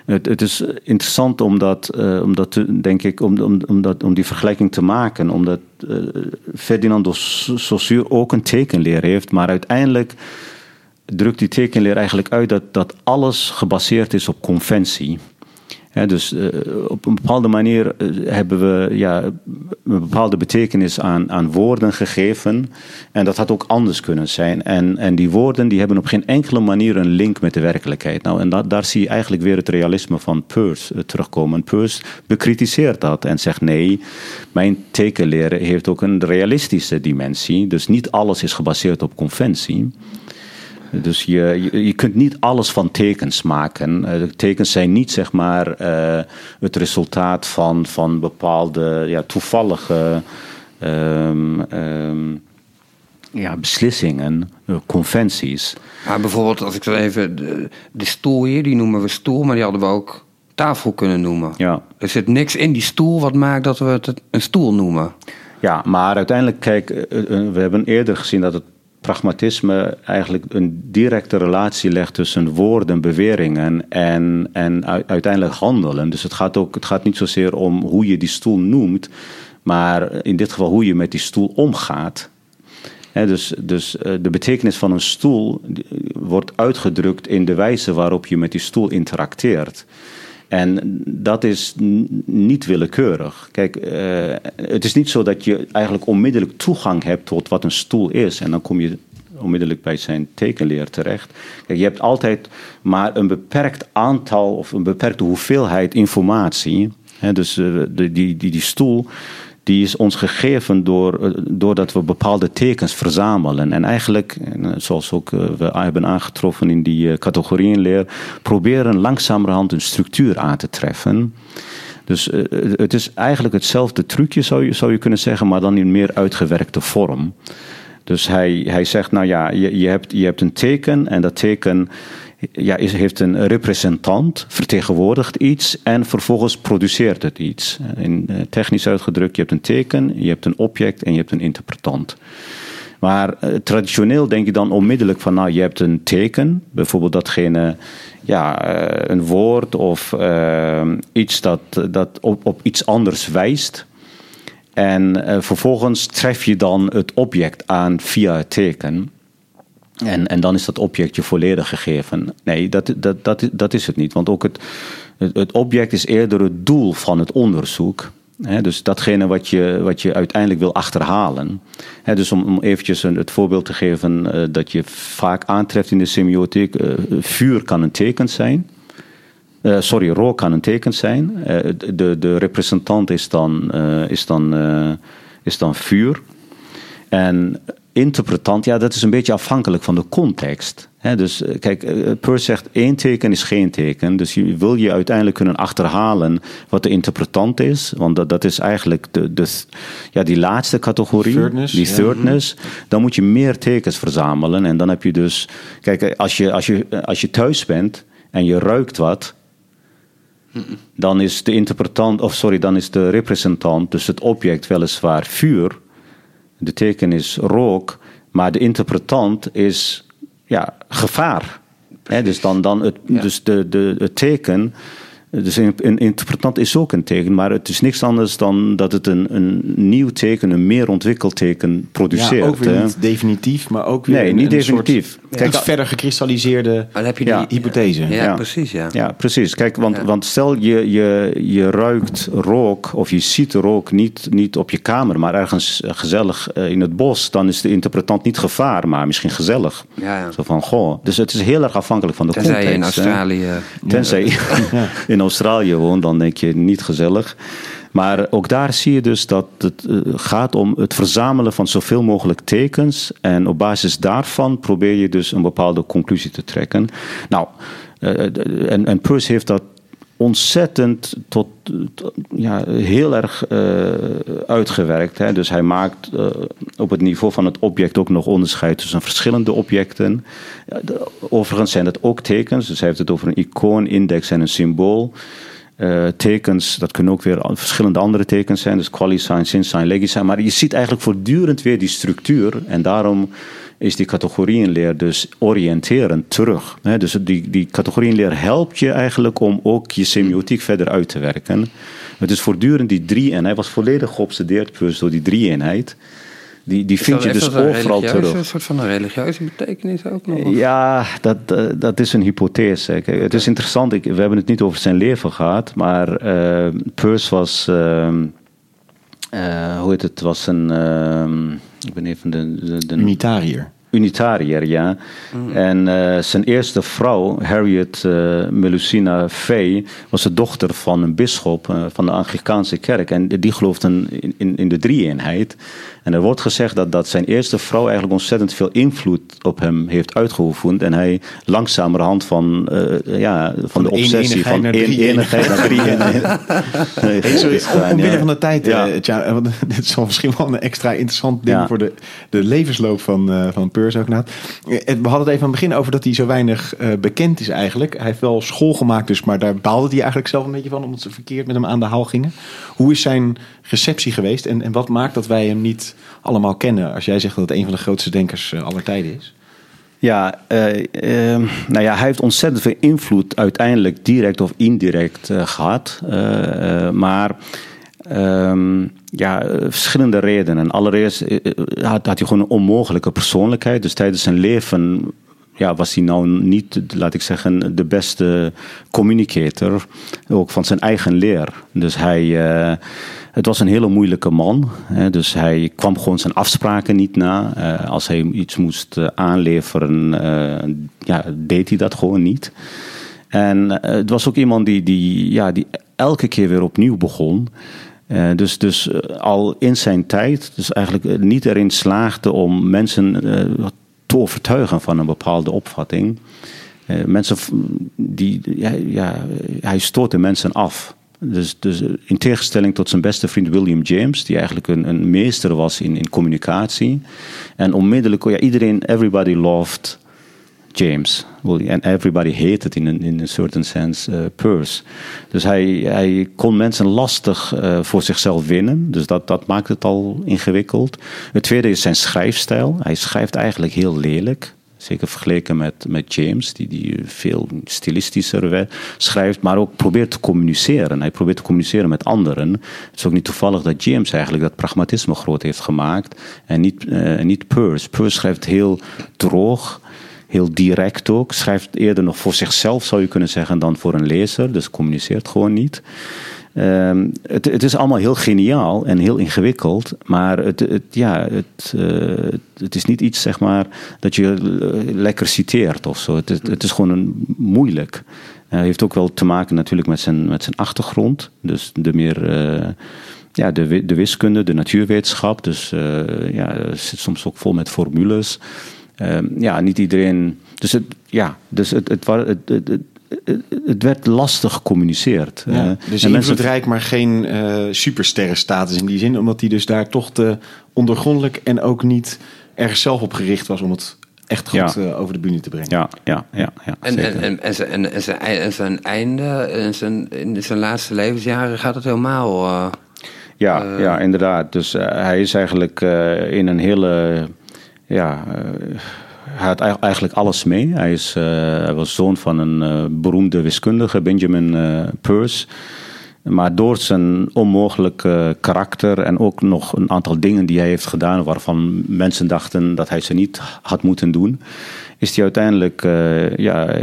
Speaker 5: Het, is interessant om dat, uh, om denk ik, om, om, om, dat, om die vergelijking te maken. Omdat uh, Ferdinand de Saussure ook een tekenleer heeft, maar uiteindelijk drukt die tekenleer eigenlijk uit dat, dat alles gebaseerd is op conventie dus uh, op een bepaalde manier uh, hebben we ja, een bepaalde betekenis aan, aan woorden gegeven. En dat had ook anders kunnen zijn. En, en die woorden die hebben op geen enkele manier een link met de werkelijkheid. Nou, en dat, daar zie je eigenlijk weer het realisme van Peirce uh, terugkomen. Peirce bekritiseert dat en zegt nee, mijn tekenleren heeft ook een realistische dimensie. Dus niet alles is gebaseerd op conventie. Dus je, je, je, kunt niet alles van tekens maken. Uh, tekens zijn niet zeg maar uh, het resultaat van, van bepaalde ja, toevallige um, um, ja, beslissingen, uh, conventies.
Speaker 4: Ja, bijvoorbeeld, als ik zo even. De, de, stoel hier, die noemen we stoel, maar die hadden we ook tafel kunnen noemen.
Speaker 5: Ja.
Speaker 4: Er zit niks in die stoel wat maakt dat we het een stoel noemen.
Speaker 5: Ja, maar uiteindelijk, kijk, we hebben eerder gezien dat het pragmatisme eigenlijk een directe relatie legt tussen woorden, beweringen en, en uiteindelijk handelen. Dus het gaat, ook, het gaat niet zozeer om hoe je die stoel noemt, maar in dit geval hoe je met die stoel omgaat. dus dus eh, de betekenis van een stoel wordt uitgedrukt in de wijze waarop je met die stoel interacteert. En dat is niet willekeurig. Kijk, uh, het is niet zo dat je eigenlijk onmiddellijk toegang hebt tot wat een stoel is. En dan kom je onmiddellijk bij zijn tekenleer terecht. Kijk, je hebt altijd maar een beperkt aantal of een beperkte hoeveelheid informatie. Dus uh, die, die, die stoel die is ons gegeven door, eh, doordat we bepaalde tekens verzamelen. En eigenlijk, eh, zoals ook eh, we hebben aangetroffen in die categorieënleer, proberen langzamerhand een structuur aan te treffen. Dus het is eigenlijk hetzelfde trucje, zou je, zou je kunnen zeggen, maar dan in meer uitgewerkte vorm. Dus hij, hij zegt, nou ja, je, je, hebt, je hebt een teken en dat teken ja, is, heeft een representant, vertegenwoordigt iets en vervolgens produceert het iets. In, eh, technisch uitgedrukt, je hebt een teken, je hebt een object en je hebt een interpretant. Maar uh, traditioneel denk je dan onmiddellijk van, nou, je hebt een teken, bijvoorbeeld datgene, ja, een woord of iets dat, dat op, op iets anders wijst. En vervolgens tref je dan het object aan via het teken. En, en dan is dat object je volledig gegeven. Nee, dat, dat, dat, dat is het niet. Want ook het, het object is eerder het doel van het onderzoek. dus datgene wat je, wat je uiteindelijk wil achterhalen. dus om, om eventjes een, het voorbeeld te geven uh, dat je vaak aantreft in de semiotiek. Uh, vuur kan een teken zijn. Uh, sorry, rook kan een teken zijn. de, de representant is dan, is dan, is dan vuur. En interpretant, ja, dat is een beetje afhankelijk van de context. Dus eh, kijk, eh, Peirce zegt één teken is geen teken. Dus je wil je uiteindelijk kunnen achterhalen wat de interpretant is. Want dat, dat is eigenlijk de, de, ja, die laatste categorie,
Speaker 2: Thirdness,
Speaker 5: die
Speaker 2: ja.
Speaker 5: thirdness. Dan moet je meer tekens verzamelen. En dan heb je dus, kijk, als je, als je, als je thuis bent en je ruikt wat, dan is de interpretant, of sorry, dan is de representant, dus het object weliswaar vuur, de teken is rook, maar de interpretant is ja, gevaar. Dus dan, dan het, dus de, de, het teken, dus een, een interpretant is ook een teken, maar het is niks anders dan dat het een, een nieuw teken, een meer ontwikkeld teken produceert.
Speaker 2: Ja, ook weer niet definitief, maar ook weer
Speaker 5: Nee,
Speaker 2: een,
Speaker 5: niet
Speaker 2: een
Speaker 5: definitief.
Speaker 2: Soort,
Speaker 5: Kijk,
Speaker 2: iets verder gekristalliseerde
Speaker 4: dan heb je
Speaker 5: Ja.
Speaker 4: die
Speaker 2: hypothese.
Speaker 4: Ja,
Speaker 5: Ja.
Speaker 4: precies, ja.
Speaker 5: Ja, precies. Kijk, want,
Speaker 4: Ja.
Speaker 5: want stel je, je, je ruikt rook of je ziet rook niet, niet op je kamer, maar ergens eh, gezellig eh, in het bos, dan is de interpretant niet gevaar, maar misschien gezellig.
Speaker 4: Ja, ja.
Speaker 5: Zo van, goh. Dus het is heel erg afhankelijk van de
Speaker 4: Tenzij je in
Speaker 5: context. hè.
Speaker 4: Australië...
Speaker 5: Tenzij je in Australië woont, dan denk je niet gezellig. Maar ook daar zie je dus dat het eh, gaat om het verzamelen van zoveel mogelijk tekens. En op basis daarvan probeer je dus een bepaalde conclusie te trekken. Nou, eh, en, en Peirce heeft dat ontzettend tot, ja, heel erg eh, uitgewerkt. Hè. Dus hij maakt eh, op het niveau van het object ook nog onderscheid tussen verschillende objecten. Overigens zijn het ook tekens, dus hij heeft het over een icoon, index en een symbool. Eh, tekens, dat kunnen ook weer verschillende andere tekens zijn, dus quali-sign, sin-sign, legi-sign. Maar je ziet eigenlijk voortdurend weer die structuur en daarom is die categorieënleer dus oriënterend terug. Dus die, die categorieënleer helpt je eigenlijk om ook je semiotiek verder uit te werken. Het is voortdurend die drie, en hij was volledig geobsedeerd door die drie-eenheid. Die, die vind je dus overal terug.
Speaker 4: Een soort van een religieuze betekenis ook nog? of?
Speaker 5: Ja, dat, eh, dat is een hypothese. Kijk, het is interessant, ik, we hebben het niet over zijn leven gehad, maar eh Peirce was, ehm, eh, hoe heet het, was een, ehm, ik ben even de... de, de
Speaker 2: Unitariër.
Speaker 5: Unitariër, ja. En eh, zijn eerste vrouw, Harriet Melusina Fay, was de dochter van een bisschop eh, van de Anglicaanse kerk. En die geloofde in, in, in de drie-eenheid. En er wordt gezegd dat, dat zijn eerste vrouw eigenlijk ontzettend veel invloed op hem heeft uitgeoefend. En hij langzamerhand van, eh, ja, van, de obsessie van
Speaker 2: naar drie
Speaker 5: eenigheid naar drie
Speaker 2: omwille van de tijd,
Speaker 5: Ja.
Speaker 2: eh, tja, want dit is wel misschien wel een extra interessant ding
Speaker 5: Ja.
Speaker 2: voor de, de levensloop van, eh van ook. Eh, We hadden het even aan het begin over dat hij zo weinig bekend is eigenlijk. Hij heeft wel school gemaakt dus, maar daar baalde hij eigenlijk zelf een beetje van, omdat ze verkeerd met hem aan de haal gingen. Hoe is zijn receptie geweest en, en wat maakt dat wij hem niet allemaal kennen? Als jij zegt dat het een van de grootste denkers eh, aller tijden is.
Speaker 5: Ja, eh, ehm, nou ja, hij heeft ontzettend veel invloed uiteindelijk direct of indirect eh, gehad. Eh, eh, maar ehm, ja, verschillende redenen. Allereerst had, had hij gewoon een onmogelijke persoonlijkheid. Dus tijdens zijn leven ja, was hij nou niet, laat ik zeggen, de beste communicator. Ook van zijn eigen leer. Dus hij... het was een hele moeilijke man. Hè, dus hij kwam gewoon zijn afspraken niet na. Eh, als hij iets moest eh, aanleveren, eh, ja, deed hij dat gewoon niet. En het was ook iemand die, die, ja, die elke keer weer opnieuw begon. Dus dus al in zijn tijd, dus eigenlijk niet erin slaagde om mensen te overtuigen van een bepaalde opvatting. Mensen die, ja, ja, hij stootte mensen af. Dus, dus in tegenstelling tot zijn beste vriend William James, die eigenlijk een, een meester was in, in communicatie. En onmiddellijk, ja, iedereen, everybody loved James. En everybody hated in een in een certain sense uh, Peirce. Dus hij, hij kon mensen lastig uh, voor zichzelf winnen. Dus dat, dat maakt het al ingewikkeld. Het tweede is zijn schrijfstijl. Hij schrijft eigenlijk heel lelijk. Zeker vergeleken met, met James, die, die veel stilistischer schrijft, maar ook probeert te communiceren. Hij probeert te communiceren met anderen. Het is ook niet toevallig dat James eigenlijk dat pragmatisme groot heeft gemaakt en niet, uh, niet Peirce. Peirce schrijft heel droog, heel direct ook. Schrijft eerder nog voor zichzelf, zou je kunnen zeggen, dan voor een lezer. Dus communiceert gewoon niet. Um, het, het, is allemaal heel geniaal en heel ingewikkeld, maar het, het ja, het, uh, het, is niet iets zeg maar, dat je lekker citeert of zo. Het, is gewoon een, moeilijk. Hij heeft ook wel te maken natuurlijk met zijn, met zijn achtergrond. Dus de meer uh, ja, de, de wiskunde, de natuurwetenschap. Dus eh, ja, het zit soms ook vol met formules. Ehm, ja, niet iedereen. Dus het, ja, dus het, het, het, het, werd lastig gecommuniceerd.
Speaker 2: Ja,
Speaker 5: Eh,
Speaker 2: dus
Speaker 5: en mensen-
Speaker 2: invloedrijk, maar geen eh supersterrenstatus in die zin. Omdat hij dus daar toch te ondergrondelijk en ook niet ergens zelf op gericht was om het echt goed
Speaker 5: Ja.
Speaker 2: eh, over de bühne te brengen.
Speaker 5: Ja, ja, ja. ja
Speaker 4: En, en, en, en, zijn, en, en zijn, einde, en zijn, in zijn laatste levensjaren gaat het helemaal. eh,
Speaker 5: Ja, ja inderdaad. Dus eh, hij is eigenlijk eh, in een hele. Ja, eh, hij had eigenlijk- alles mee. Hij, is, eh, hij was zoon van een eh, beroemde wiskundige, Benjamin eh Peirce. Maar door zijn onmogelijke karakter en ook nog een aantal dingen die hij heeft gedaan, waarvan mensen dachten dat hij ze niet had moeten doen, is hij uiteindelijk ja,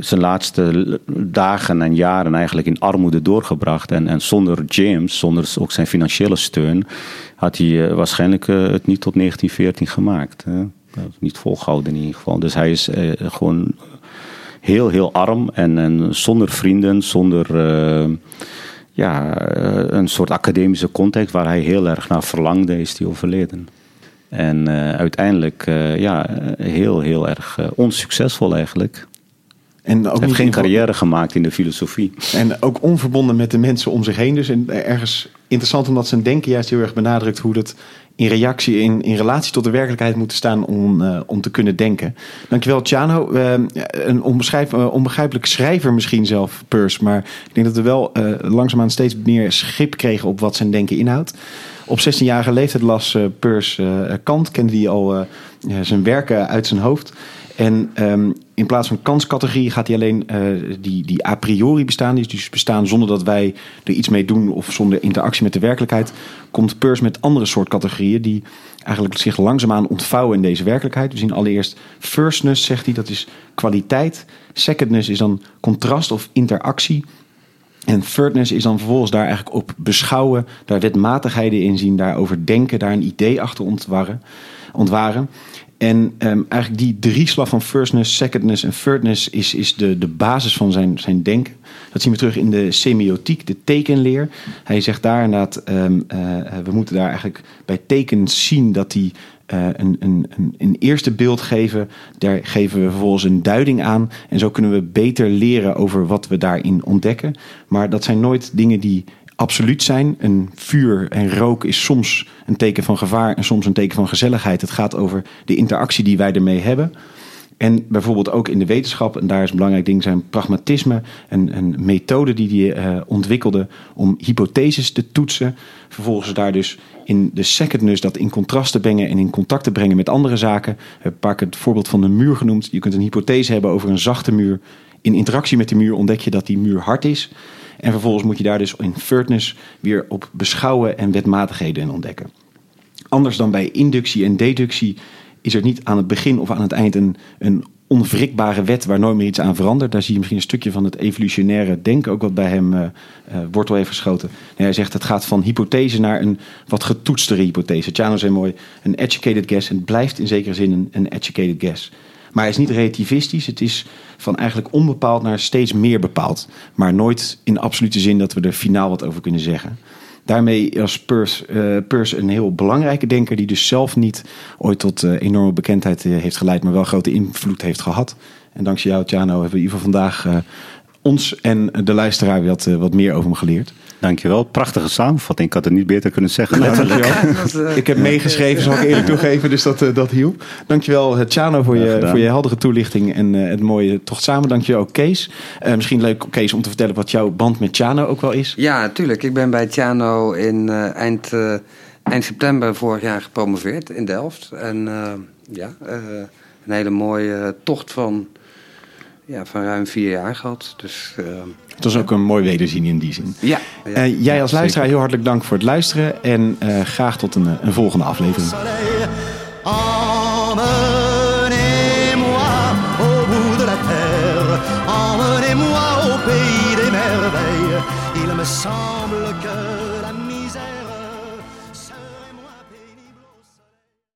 Speaker 5: zijn laatste dagen en jaren eigenlijk in armoede doorgebracht. En, en zonder James, zonder ook zijn financiële steun, had hij waarschijnlijk het niet tot 1914 gemaakt. hè. Is niet volgehouden in ieder geval. Dus hij is eh, gewoon heel, heel arm en, en zonder vrienden, zonder eh, ja, eh, een soort academische context waar hij heel erg naar verlangde, is hij overleden. En uiteindelijk ja, heel, heel erg onsuccesvol eigenlijk.
Speaker 2: En ook
Speaker 5: heeft geen carrière gemaakt in de filosofie.
Speaker 2: En ook onverbonden met de mensen om zich heen. Dus en ergens interessant omdat zijn denken juist heel erg benadrukt hoe dat in reactie, in, in relatie tot de werkelijkheid moet staan om, eh, om te kunnen denken. Dankjewel, Tjano. Eh, een onbeschrijf, eh, onbegrijpelijk schrijver misschien zelf, Purs. Maar ik denk dat we wel langzaamaan steeds meer schip kregen op wat zijn denken inhoudt. Op 16-jarige leeftijd las Purs Kant, kende hij al zijn werken uit zijn hoofd. En ehm, in plaats van kanscategorie gaat hij alleen eh, die, die a priori bestaan. Die dus bestaan zonder dat wij er iets mee doen of zonder interactie met de werkelijkheid. Komt Peirce met andere soort categorieën die eigenlijk zich langzaamaan ontvouwen in deze werkelijkheid. We zien allereerst firstness, zegt hij, dat is kwaliteit. Secondness is dan contrast of interactie. En thirdness is dan vervolgens daar eigenlijk op beschouwen, daar wetmatigheden in zien, daarover denken, daar een idee achter ontwarren. ontwaren. En ehm, eigenlijk die drieslag van firstness, secondness en thirdness is, is de, de basis van zijn, zijn denken. Dat zien we terug in de semiotiek, de tekenleer. Hij zegt daar inderdaad, eh, we moeten daar eigenlijk bij tekens zien dat die eh, een, een, een, een eerste beeld geven. Daar geven we vervolgens een duiding aan. En zo kunnen we beter leren over wat we daarin ontdekken. Maar dat zijn nooit dingen die absoluut zijn. Een vuur en rook is soms een teken van gevaar en soms een teken van gezelligheid. Het gaat over de interactie die wij ermee hebben. En bijvoorbeeld ook in de wetenschap, en daar is een belangrijk ding, zijn pragmatisme. Een, een methode die hij eh, ontwikkelde om hypotheses te toetsen. Vervolgens daar dus in de secondness dat in contrast te brengen en in contact te brengen met andere zaken. Ik heb een het voorbeeld van de muur genoemd. Je kunt een hypothese hebben over een zachte muur. In interactie met de muur ontdek je dat die muur hard is. En vervolgens moet je daar dus in thirdness weer op beschouwen en wetmatigheden in ontdekken. Anders dan bij inductie en deductie is er niet aan het begin of aan het eind een, een onwrikbare wet waar nooit meer iets aan verandert. Daar zie je misschien een stukje van het evolutionaire denken ook wat bij hem eh, wortel heeft geschoten. En hij zegt het gaat van hypothese naar een wat getoetstere hypothese. Tjano zei mooi, een educated guess. En het blijft in zekere zin een educated guess. Maar hij is niet relativistisch. Het is van eigenlijk onbepaald naar steeds meer bepaald. Maar nooit in absolute zin dat we er finaal wat over kunnen zeggen. Daarmee was Peirce, eh, Peirce een heel belangrijke denker... die dus zelf niet ooit tot eh, enorme bekendheid eh, heeft geleid... maar wel grote invloed heeft gehad. En dankzij jou, Tjano, hebben we in ieder geval vandaag... eh, ons en de luisteraar wat, eh, wat meer over hem geleerd.
Speaker 5: Dankjewel. Prachtige samenvatting. Ik had het niet beter kunnen zeggen.
Speaker 2: Dankjewel. Ik heb meegeschreven, zal ik eerlijk toegeven, dus dat, eh, dat hielp. Dankjewel, eh, Tjano, voor je, voor je heldere toelichting en eh, het mooie tocht samen. Dankjewel ook, Kees. Eh, misschien leuk, Kees, om te vertellen wat jouw band met Tjano ook wel is.
Speaker 4: Ja, natuurlijk. Ik ben bij Tjano in eh, eind, eh, eind september vorig jaar gepromoveerd in Delft. En eh, ja, eh, een hele mooie tocht van, ja, van ruim vier jaar gehad. Dus eh,
Speaker 2: Het was ook een mooi wederzien in die zin.
Speaker 4: ja. ja.
Speaker 2: Eh, jij als luisteraar heel hartelijk dank voor het luisteren. En eh, graag tot een, een volgende aflevering.